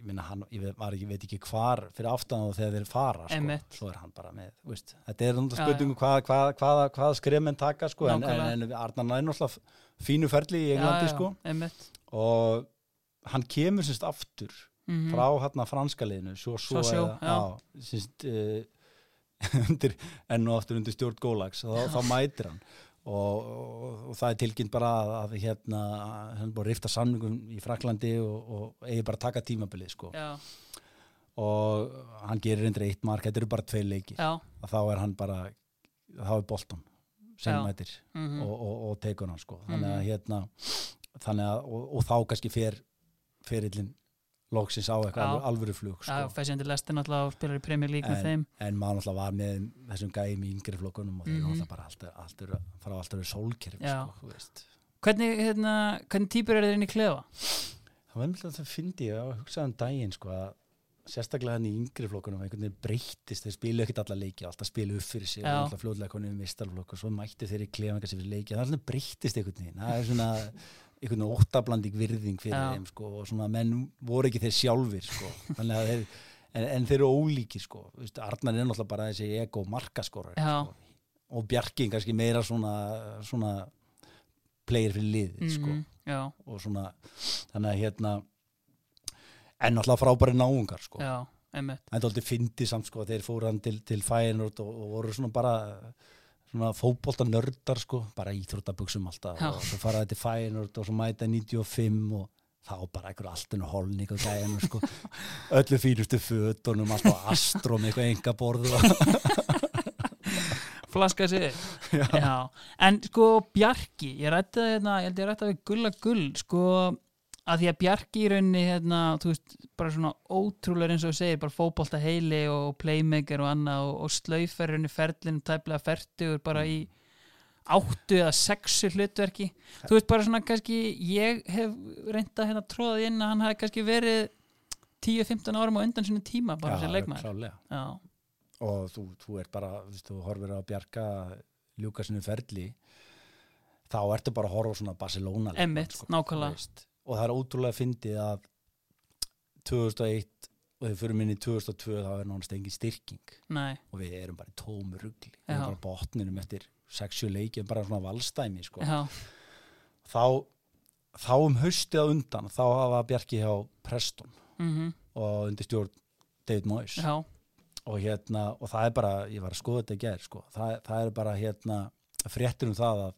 ég, meina, hann, ég, var, ég veit ekki hvar fyrir aftan og þegar þeir fara sko, svo er hann bara með veist, þetta er náttúrulega spurningum hvað, hvað, hvað, hvað skrefmenn taka sko, en, en, en Arnar næði náttúrulega fínu ferli í Englandi já, já, sko, og hann kemur semst aftur mm frá hérna franska liðinu svo svo, Svo eða, já. semst, uh, <laughs> undir, enn og aftur undir stjórn Gólags. Þá, þá mætir hann og, og, og það er tilkynnt bara að, að hérna, hann búið að rifta samningum í Fraklandi og, og eigi bara að taka tímabilið sko. já, og hann gerir endur eitt mark, þetta eru bara tvei leikir já, og þá er hann bara þá er Bolton sem mætir mm og, og, og tekur hann sko. þannig að Mhm. hérna þannig að, og, og þá kannski fer ferillin loksins á eitthvað alvöru, flug sko. Fessjandi Lesti náttúrulega og spilar í Premier League með þeim en maður náttúrulega var með þessum gæjum í yngri flokkunum og þeir eru Mhm. náttúrulega bara allt, allt eru, fara á allt eru sólkerfi Já. sko, hvernig, hérna, hvernig típur er þeir inn í klefa? það var einmitt að það fyndi ég að hugsa um daginn sko að sérstaklega hann í yngri flokkunum einhvern veginn breyttist, þeir spilu ekkert alla leiki alltaf spilu upp fyrir sig alltaf fljóðlega konið um mistarflokk og svo mætti þeir í klefa er einhvern veginn, óttablanding virðing fyrir Já. þeim sko og svona menn voru ekki þeir sjálfir sko, þannig að þeir en, en þeir eru ólíkir sko, veist, Arnar er náttúrulega bara þessi ego markaskorar Já. sko. og Bjarki kannski meira svona svona player fyrir liðið sko Mhm, já, og svona þannig að hérna en náttúrulega frábæri náungar sko. já, en það fyndi samt sko þeir fóru hann til, til Feyenoord og, og voru svona bara svona fótbolta nördar sko bara íþróttabuxum alltaf Já. og svo faraði til Feyenoord og svo mæta 95 og þá bara einhver alltinu holning og gæðinu sko <laughs> öllu fínustu fötunum alltaf astro með eitthvað enga borðu <laughs> flaska sig <laughs> já. já, en sko Bjarki ég rætti það hérna, ég held ég rætti það við Gulla Gull sko, að því að Bjarki í rauninni hérna, veist, bara svona ótrúlega eins og segir, bara fótbolta heili og playmaker og annað og, og slaufer rauninni ferlinu tæplega fertugur bara í áttu eða sexu hlutverki. Þú veist bara svona kannski ég hef reynda hérna tróðað inn að hann hafi kannski verið 10-15 árum á undan sinu tíma bara sem leikmaður. og þú, þú ert bara, þú, þú horfir á Bjarka ljúka sinu ferli þá ertu bara að horfa svona Barcelona Einmitt, sko, nákvæmlega. Og það er ótrúlega fyndið að 2001 og þegar fyrir minni 2002 þá er náttúrulega engin styrking. Nei, og við erum bara í tómu rugli. Við erum bara botninum eftir 6-7 leiki bara svona valstæmi sko. þá, þá um haustið undan þá hafa Bjarki hjá Preston mhm. og undir stjórn David Moyes. Og hérna, og það er bara, ég var að skoða þetta í gær sko, það, það er bara hérna fréttur um það að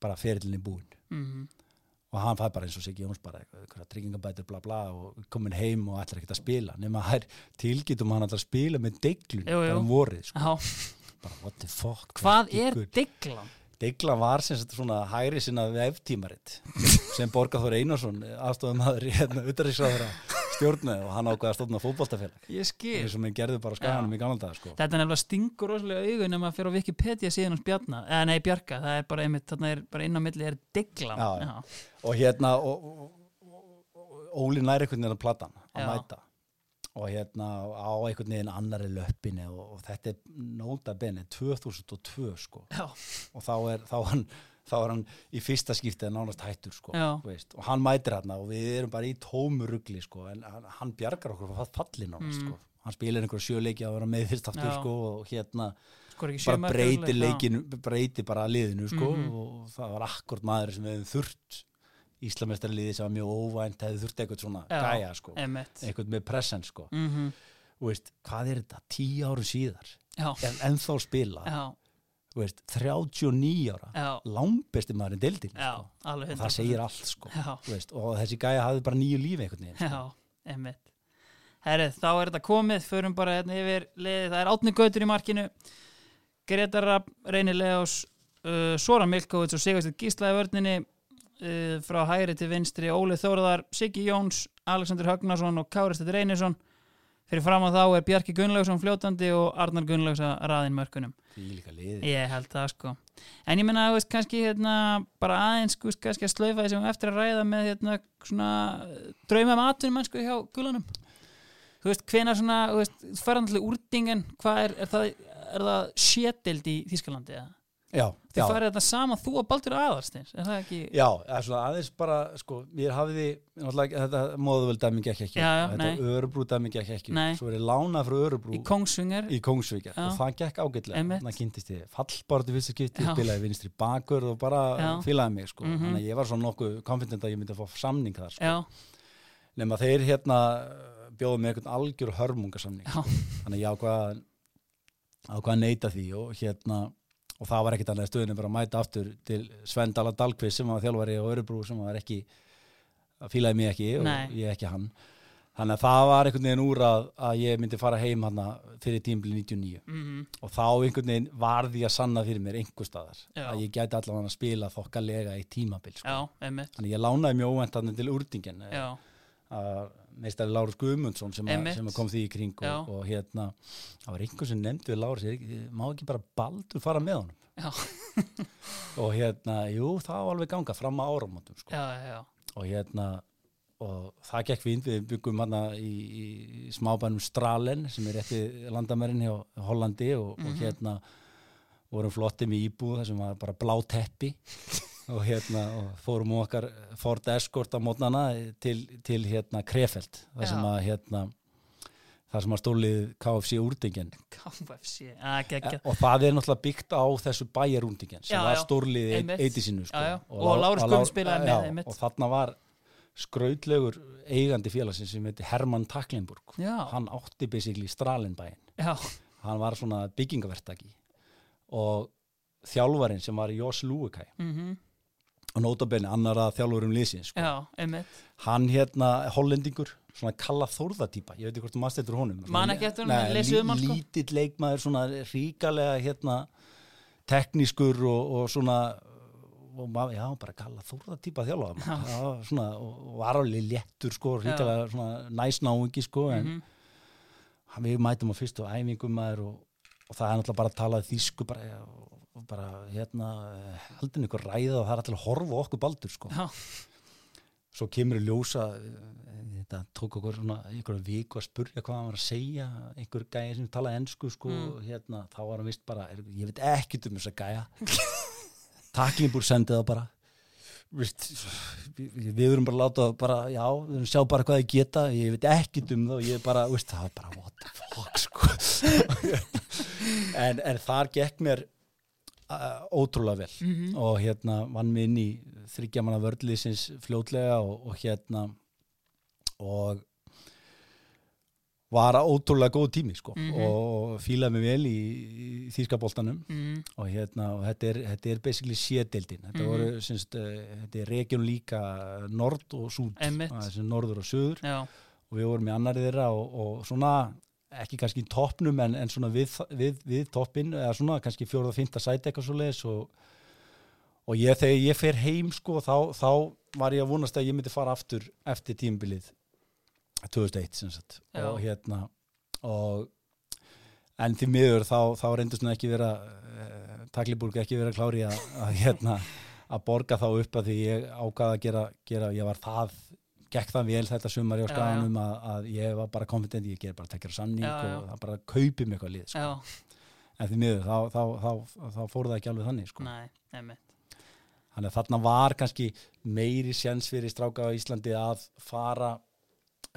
bara ferilin er búinn. Mhm og hann fæ bara eins og Siggi Jóns bara tryggingabætur bla bla og komin heim og ætlar ekkert að spila nema það er tilgjötum hann að spila með jú. bara um vorið sko. bara what the fuck hvað er Guð. diglan? Deigla var sem sagt svona hægri sinna veftímaritt sem Borgarþór Einarsson aðstofum aður hérna utaríksráður stjórnaði og hann ákveði að stofna fótboltafélag. Ég skil. Eins og mér gerði bara skaganum í gamla dag sko. Þetta er nefnilega stingur rosalega augun ef maður fyrir á Wikipedia síðan hans Bjarna. Eða nei Bjarka, það er bara einmitt þarna er bara inn á milli er diglan og hérna og, og, og, Óli nær einhvern veginn að platan að Já. mæta. Og hérna á einhvern veginn annari löppinni og, þetta er nóta benni 2002 sko. Já, og þá er, þá hann, þá er hann í fyrsta skiptið nánast hættur sko og hann mætir hann og við erum bara í tómu rugli sko en hann, bjargar okkur frá falli nánast Mm. sko. Hann spilir einhverja sjöleiki að vera með fyrst aftur sko og hérna bara breytir leikinu breytir bara liðinu sko Mhm. og það var akkord maður sem hefum þurft Íslamestarliði sem var mjög óvænt hefði þurft eitthvað svona Já. gæja sko. eitthvað með present sko. Mm og veist, hvað er þetta, tíu áru síðar? En ennþá spila? Já, veist, 39 ára langbesti maður en deildin já, sko. það segir allt sko veist, og þessi gæja hafði bara nýju lífi einhvern veginn sko. já, einmitt. Herrið, þá er þetta komið, förum bara hérna yfir liðið, það er Átni Gautur í markinu Gretar Rapp, Reyni Leós uh, Sora Milkovits og Sigursteinn Gísla í vörninni uh, frá hægri til vinstri Óli Þórðar, Siggi Jóns Alexander Högnason og Káristett Reynisson fyrir fram á þá er Bjarki Gunnlaugsson fljótandi og Arnar Gunnlaugs að raðin mörkunum. Því líka liði Ég held það sko. En ég menna, þú veist, kannski hérna bara aðeins, veist, kannski að slaufa þessum eftir að ræða með hérna svona drauma um atvinnum mennsku hjá gulunum Þú veist, hvenær svona, þú veist, farðanlega úrdingen, hvað er, er það, er það sétild í Þískalandi eða? Já, Þið já, farið þetta saman, þú og Baldur Aðarsteins, er það ekki? já, svona aðeins bara sko, mér hafiði, þetta móðuvel dæmi gekk ekki, Já, þetta nei. örubrú dæmi gekk ekki Nei. svo er ég lánað frá örubrú Í Kongsvinger? í Kongsvíkja Já. og það gekk ágætlega þannig kynntist ég fallbáratu fyrstu skipti Já. spilaði vinstri bakur og bara Já. fílaði mig sko. Mhm. þannig að ég var svona nokkuð confident að ég myndi að fá samning þar sko. Nema þeir hérna bjóðu með einhvern algjör hörmungasamning Já. þannig að ég ákvað ákvað að og það var ekkert annað stöðinu bara að mæta aftur til Svendala Dalkvist sem var þjálfari og Örubrú sem var ekki fílaði mig ekki og Nei. ég ekki hann þannig að það var einhvern veginn úr að, að ég myndi fara heim hann fyrir tímbil 99 mhm, og þá einhvern veginn varði ég að sanna fyrir mér einhver staðar Já. að ég gæti allavega að spila þokkalega í tímabil sko. já, þannig ég lánaði mjög óvænt hann til úrdingen já, að meistari Lárus Guðmundsson sem, að, Einmitt. sem kom því í kring og, og hérna, það var einhver sem nefndi við Lárus, ég, má ekki bara baldur fara með honum <laughs> og hérna, jú, það var alveg ganga fram að áramótum sko. og hérna og það gekk fínt, við byggum hérna í, í smábænum Stralen sem er rétti landamærin hjá Hollandi og, Mhm. og hérna vorum flotti með íbúð þar sem var bara blá teppi og hérna og fórum um okkar Ford Escort á mótnana til, til hérna Krefeld þar sem að hérna þar sem að stólið KFC úrdingin KFC, að geggja og það er náttúrulega byggt á þessu bæjarúndingin sem Já, var eitt í sínu sko. Já, já. Og Lá- Lárus Lá- Guðmunds spilaði með, einmitt. og þarna var skrautlegur eigandi félagsins sem heiti Hermann Taklinburg Já, hann átti basically Stralenbæin já, hann var svona byggingavertaki og þjálfarinn sem var Jos Lúikai mhm, og nótabenni annara þjálfurum liðsins sko. já, hann hérna hollendingur svona kalla þórðatýpa, ég veit ekki hvort þú mannst eftir honum Man Svona- ekki eftir honum, Nei, lesið um hann, sko. lítill leikmaður svona ríkalega hérna teknískur og, og svona og maður, já, bara kalla þórðatýpa þjálfa Já. já, svona, og, var alveg léttur sko, ríkalega svona næsnáingi sko, en Mhm, hann við mætum á fyrstu æfingum maður og, og það er náttúrulega bara að tala þýsku bara, já, og bara hérna heldin ykkur ræða og það er alltaf að horfa okkur baldur sko. Já, svo kemur í ljósa eh, þetta tók okkur svona einhverja viku að spurja hvað hann var að segja einhver gæði sem talaði ennsku sko, Mm. hérna, þá var hann vist bara er, ég veit ekkert um þessa gæja <laughs> Taklinbúr sendið það bara Vist, við, við erum bara að láta bara, já, við erum að sjá bara hvað þið geta ég veit ekkert um það og ég bara, veist, það er bara what the fuck, sko <laughs> en, en þar gekk mér ótrúlega vel. Mhm, og hérna vann við inn í þryggjamanna vörðlýsins fljótlega og, og hérna og var ótrúlega góð tími sko. Mhm. og fílaði mig vel í, í þýskaboltanum. Mhm, og hérna og þetta er, þetta er basically sédeldin þetta Mhm. voru semst, uh, þetta er region líka nord og sem norður og suður. Já, og við vorum í annari þeirra og, og svona ekki kannski í toppnum en, en svona við, við, við toppin eða svona kannski fjóruða, fynda sæti eitthvað svo leiðis og, og ég, þegar ég fer heim sko þá, þá var ég að vonast að ég myndi fara aftur eftir tímbilið 2001 sem sagt Já. og hérna og en því miður þá, þá reyndist nú ekki vera uh, Takliburg ekki vera klári að, að hérna að borga þá upp að því ég ákvaða að gera, gera ég var það, gekk það vel þetta sumar í Já, já. áskaganum að, að ég var bara confident, ég ger bara tekjur samning Já, já. og það bara kaupi mig eitthvað lið sko. en því miður þá, þá, þá, þá, þá fór það ekki alveg þannig sko. nei, þannig að þarna var kannski meiri sjens fyrir stráka á Íslandi að fara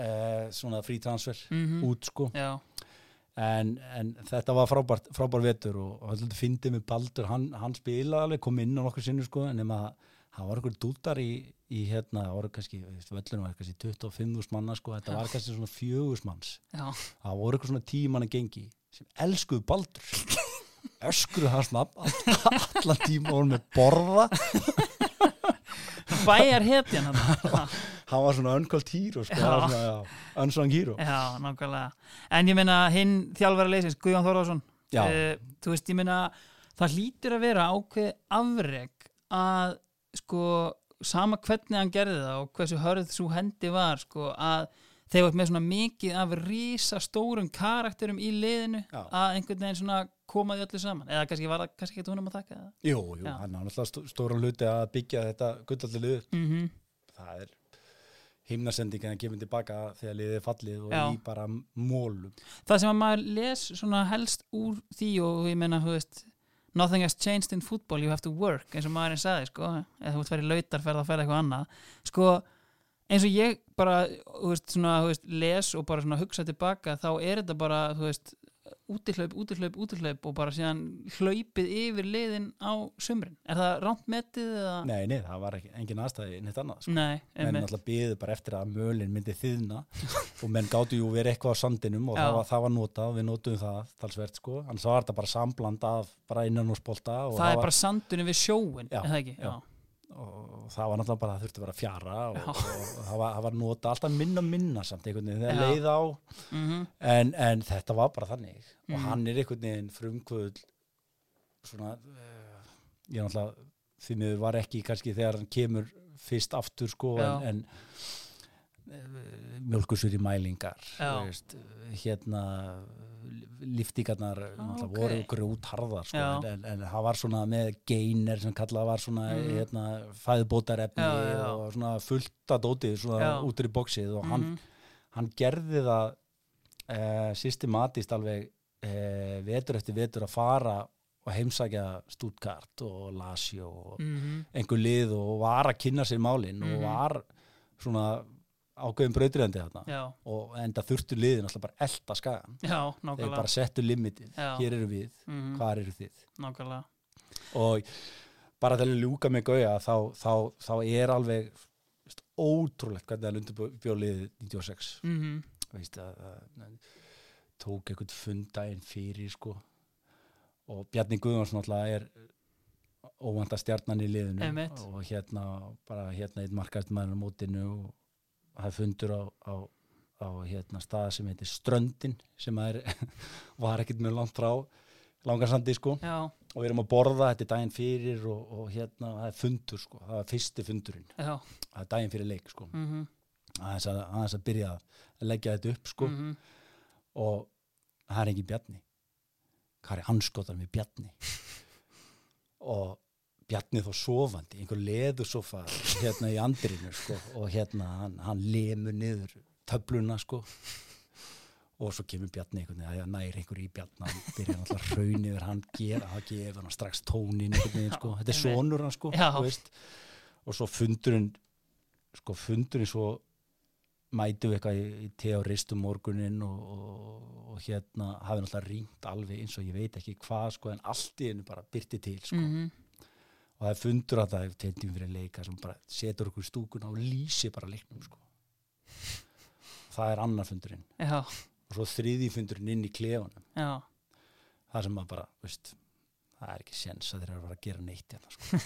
eh, svona frí transfer Mhm, út sko Já, en, en þetta var frábært, frábær vetur og, þetta fyndið með Baldur hann, hann spilaði alveg, kom inn á nokkur sinni sko, en nema að það var einhver dútar í, í hérna, það voru kannski völlunum var kannski 25.000 manna sko, þetta var kannski svona 4.000 manns. Já, það voru eitthvað svona tímanna gengi sem elskuðu Baldur. <laughs> Öskruðu hans nafn all- allan tíma voru með borða. <laughs> Bæjar hetjan hann. <laughs> hann var svona uncalled hero sko, var svona, já, nákvæmlega. En ég meina hinn þjálfara leysins, Guðjón Þorðarsson, já, uh, þú veist, ég meina það hlýtur að vera ákveð afreg að sko sama hvernig hann gerði það og hversu hörð svo hendi var sko að þeir voru með svona mikið af rísa stórum karakterum í liðinu Já. að einhvern veginn svona komaði öllu saman eða kannski var það kannski ekki honum að taka það jú, jú, Já. hann er náttúrulega stó- stóran hluti að byggja þetta gullallið lið mm það er himnasending en að gefa tilbaka þegar liðið er fallið og Já. í bara mólum það sem að maður les svona helst úr því og ég meina, þú veist nothing has changed in football, you have to work eins og maðurinn sagði, sko. Eða þú ert verið lautarferð að ferða eitthvað annað. Sko, eins og ég bara þú veist, svona, þú veist, les og bara svona hugsa tilbaka, þá er þetta bara þú veist, útihlaup, útihlaup, útihlaup og bara síðan hlaupið yfir liðin á sumrin, er það rámt metið eða? nei, nei, það var ekki, engin aðstæði neitt annað sko. Nei, menn einmitt. náttúrulega byðu bara eftir að mölin myndi þiðna <laughs> og menn gáttu jú verið eitthvað á sandinum og Já. það var, það var notað, við notuðum það talsvert sko, annars var þetta bara sambland af bara innan úr spolta og það er var, bara sandunni við sjóin, Já, er það ekki? já. Og það var náttúrulega bara það þurfti að vera fjara og, og, og það, var, það var notað alltaf minna minna samt einhvern veginn þegar leið á. Mm en, en þetta var bara þannig. Og Mhm. hann er einhvern veginn frumkvöld svona uh, ég náttúrulega því miður var ekki kannski þegar hann kemur fyrst aftur sko Já. en, en mjölkusur í mælingar veist, hérna liftingarnar náttúrulega ok. voru grjótharðar sko, en, en það var svona með geiner sem kallað var svona Mhm. hérna, fæðbótarefni og svona fullt að dótið svona út í bóksið og hann -hmm. hann gerði það uh, systematist alveg uh, vetur eftir vetur að fara og heimsækja Stuttgart og Lazio og Mm einhver lið og var að kynna sér málin Mhm. og var svona ákveðin brautriðandi þarna. Og enda þurftu liðin alltaf bara elda skagan já, þeir bara settu limitið, Já. hér eru við Mhm, hvar eru þið? Nákvæmlega. Og bara að ljúka með gauja þá, þá, þá er alveg veist, ótrúlegt hvernig hann undirbjóliðið 96 mhm, veist að, að tók einhvern fundaginn fyrir sko. Og Bjarni Guðvarsson alltaf er óvanda stjarnan í liðinu. Einmitt. og hérna bara hérna eitt markaðist maður á mótinu og það er fundur á, á, á hérna stað sem heitir Ströndin sem er, <laughs> var ekkert mjög langt frá langarsandi sko. Já, og við erum að borða þetta er daginn fyrir og, og hérna það er fundur sko, það er fyrsti fundurinn. Já, það er daginn fyrir leik sko. Mhm, aðeins að, að byrja að leggja þetta upp sko. Mhm, og það er engin bjarni. Hvað er anskotan við bjarni. <laughs> Og bjarni þó sofandi, einhver leður sofa hérna í andrinu sko og hérna hann, hann lemur niður töfluna sko. Og svo kemur bjarni einhvern veginn að næri einhver í bjarni hann byrjar alltaf raun yfir hann gera, hann gefur hann strax tónin einhvern veginn sko, þetta er sonur hann sko og svo fundurinn sko fundurinn svo mætu við eitthvað í, í teoristum morgunin og, og, og hérna hafi náttúrulega ringt alveg eins og ég veit ekki hvað sko en allt í hennu bara byrti til sko. Mhm, og það er fundur að það er tveimtíum fyrir leika sem bara setur okkur í stúkuna og lýsi bara leiknum sko. Það er annar fundurinn. Já, og svo þriði fundurinn inn í klefunum já, það sem maður bara, veist það er ekki séns að þeir eru að að gera neitt hérna, sko.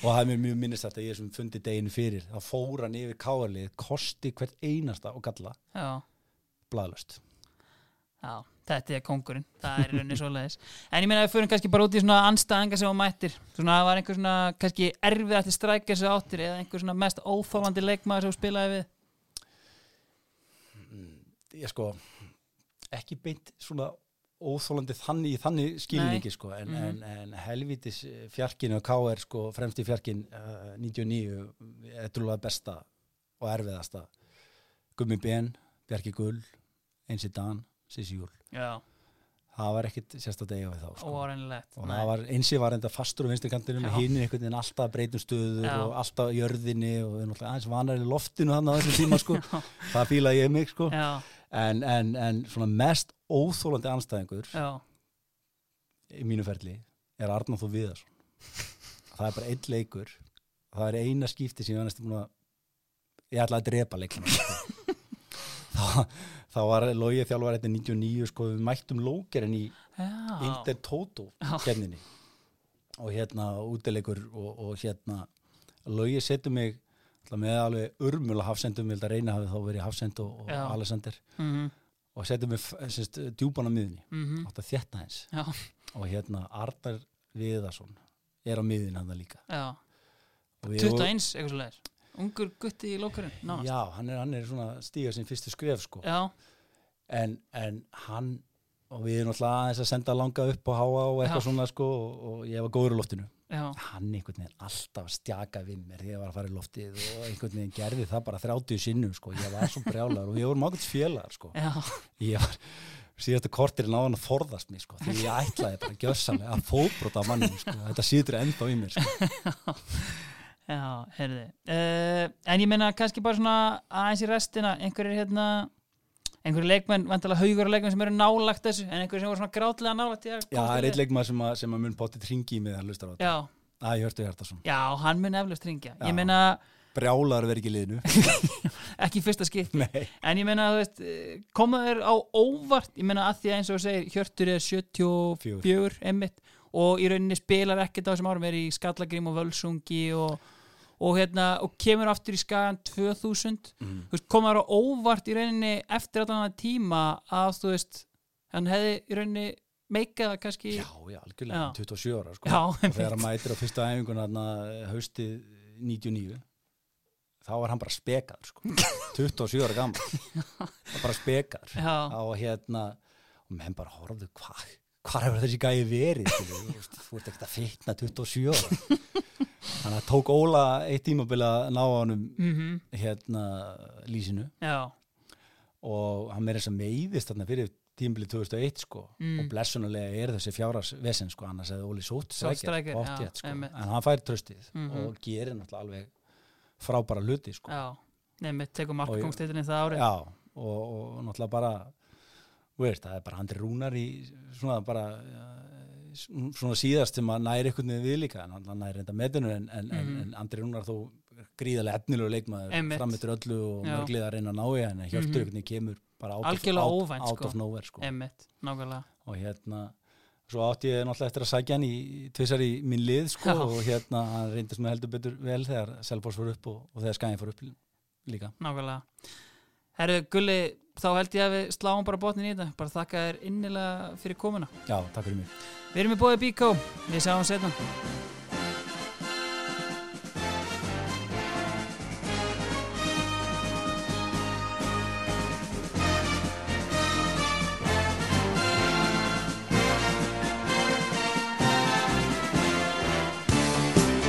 og það er mér mjög minnist þetta ég sem fundi deginu fyrir, þá fór hann yfir káarlið, kosti hvert einasta og galla, já, bladlöst já, þetta er kongurinn, það er rauninni svoleiðis. En ég meina að við förum kannski bara út í svona anstæðinga sem á mættir, svona það var einhver svona kannski erfið eftir strækja sem áttir eða einhver svona mest óþólandi leikmaður sem þú spilaði við. ég sko ekki beint svona óþólandi þannig, í þannig skilningi sko, en, Mhm. en, en helvitis fjarkinu og K.R. sko, fremst í fjarkin uh, 99, eitthvað besta og erfiðasta Gummi Ben, Bjarki Gull Einsi Dan, Sissi Júl Já, það var ekkit sérstætt eiga við þá sko. og það var, einsi var enda fastur á vinstri kantinu Já. hinn einhvern veginn alltaf breytum stöður Já. og alltaf jörðinni og aðeins vanar í loftinu þannig á þessum tíma sko. <laughs> það fílaði ég mig sko. En, en, en svona mest óþólandi anstæðingur já, í mínu ferli er Arnar Þó Viðarsson það er bara einn leikur það er eina skipti sem ég var næstum búin að ég ætla að drepa leikina sko. <laughs> þá, var logið þjálfar þetta 99 sko við mættum lókerinn í Toto Já. kenninni og hérna útilegur og, og hérna logið setur mig með alveg urmula hafsendum ég held að reyna hafi þá verið hafsend og, og. Alessander Mhm, og setur mig semst, djúpan á miðunni mhm, átt að þétta hans Já, og hérna Arnar Viðarsson er á miðun hann líka. Já. Og við- 21, eitthvað svo leiðis. Ungur gutti í lókurinn, nánast. já, hann er, hann er svona stíga sin fyrstu skref sko. En, en hann og við erum alltaf aðeins að senda langa upp og háa og eitthvað Já. svona sko og, og ég var góður í loftinu. Já, hann einhvern veginn alltaf að stjaka við mér þegar ég var að fara í loftið og einhvern veginn gerði það bara 30 sinnum sko, ég var svo brjálar og við vorum ákveðt félagar sko, ég var síðastu kortir náðan að forðast mig sko, því ég ætlaði bara gjössamlega að fóbrota mannum sko, þetta sýtur ennþá í mér sko. <laughs> já, heyrði. Uh, en ég meina kannski bara svona aðeins í restina, einhverjir hérna, einhverjir leikmenn, vantilega haugur leikmenn sem eru nálagt þessu, en einhverjir sem voru svona grátlega nálagt já, það er eitt leikmaður sem, sem að mun bóttið hringi í mig að hlusta á þetta, Já, að ég hörtu Hjartarsson já, hann mun eflaust ringja. Ég meina, brjálar verið ekki liðinu. <laughs> Ekki fyrsta skipt, nei, en ég meina, þú veist, eh, koma þér á óvart, ég meina að því að eins og segir, Hjörtur er 74, einmitt, og í rauninni spilar ekkert á þessum árum, er í Skallagrím og Völsungi og, og hérna, og kemur aftur í skagan 2000, mm. veist, koma þér á óvart í rauninni eftir allan tíma að, þú veist, hann hefði í rauninni meikað það kannski, já, já, algjörlega, Já. 27 ára sko. Já, og þegar hann mætir á fyrsta æfingun hann haustið 99 þá var hann bara spekaður sko. <laughs> 27 ára gammal <laughs> bara spekaður Já. og hérna og menn bara horfðu hvað hvað hefur þessi gæði verið þú, veist, þú ert ekkert að fitna 27 ára <laughs> þannig að tók Óla eitt tímabil að ná á honum Mhm, hérna lýsinu já, og hann meira þess að meiðist þarna fyrir tímabili 2001 sko Mm. og blessunulega er þessi fjáras vesen sko annars hefði Óli sótt strækir, sko. en hann fær tröstið Mhm. og gerir náttúrulega alveg frábæra hluti sko nefnir, ég- markakongstitilin það árið. Já, og, og náttúrulega bara veist, það er bara Andri Rúnar í svona bara svona síðast sem að næri einhvern veginn við líka en hann næri reynda metinu en, en, Mhm. en, en Andri Rúnar þó gríðarlega efnilegu leikmaður frammittur öllu og mörglið að reyna að ná hann en Hjörtur Mhm. mm kemur bara out, of, out, out sko. of nowhere sko. Emmitt, nákvæmlega og hérna svo átti ég náttúrulega eftir að sækja hann í tvisar í minn lið sko og hérna hann reyndist með heldur betur vel þegar Selfoss fór upp og, og þegar Skæðin fór upp líka nákvæmlega Herru, Gulli, þá held ég að við sláum bara botnin í þetta. Bara þakka þér innilega fyrir komuna. Já, takk fyrir mig. Við erum í bóði Bíkó, við sjáum setna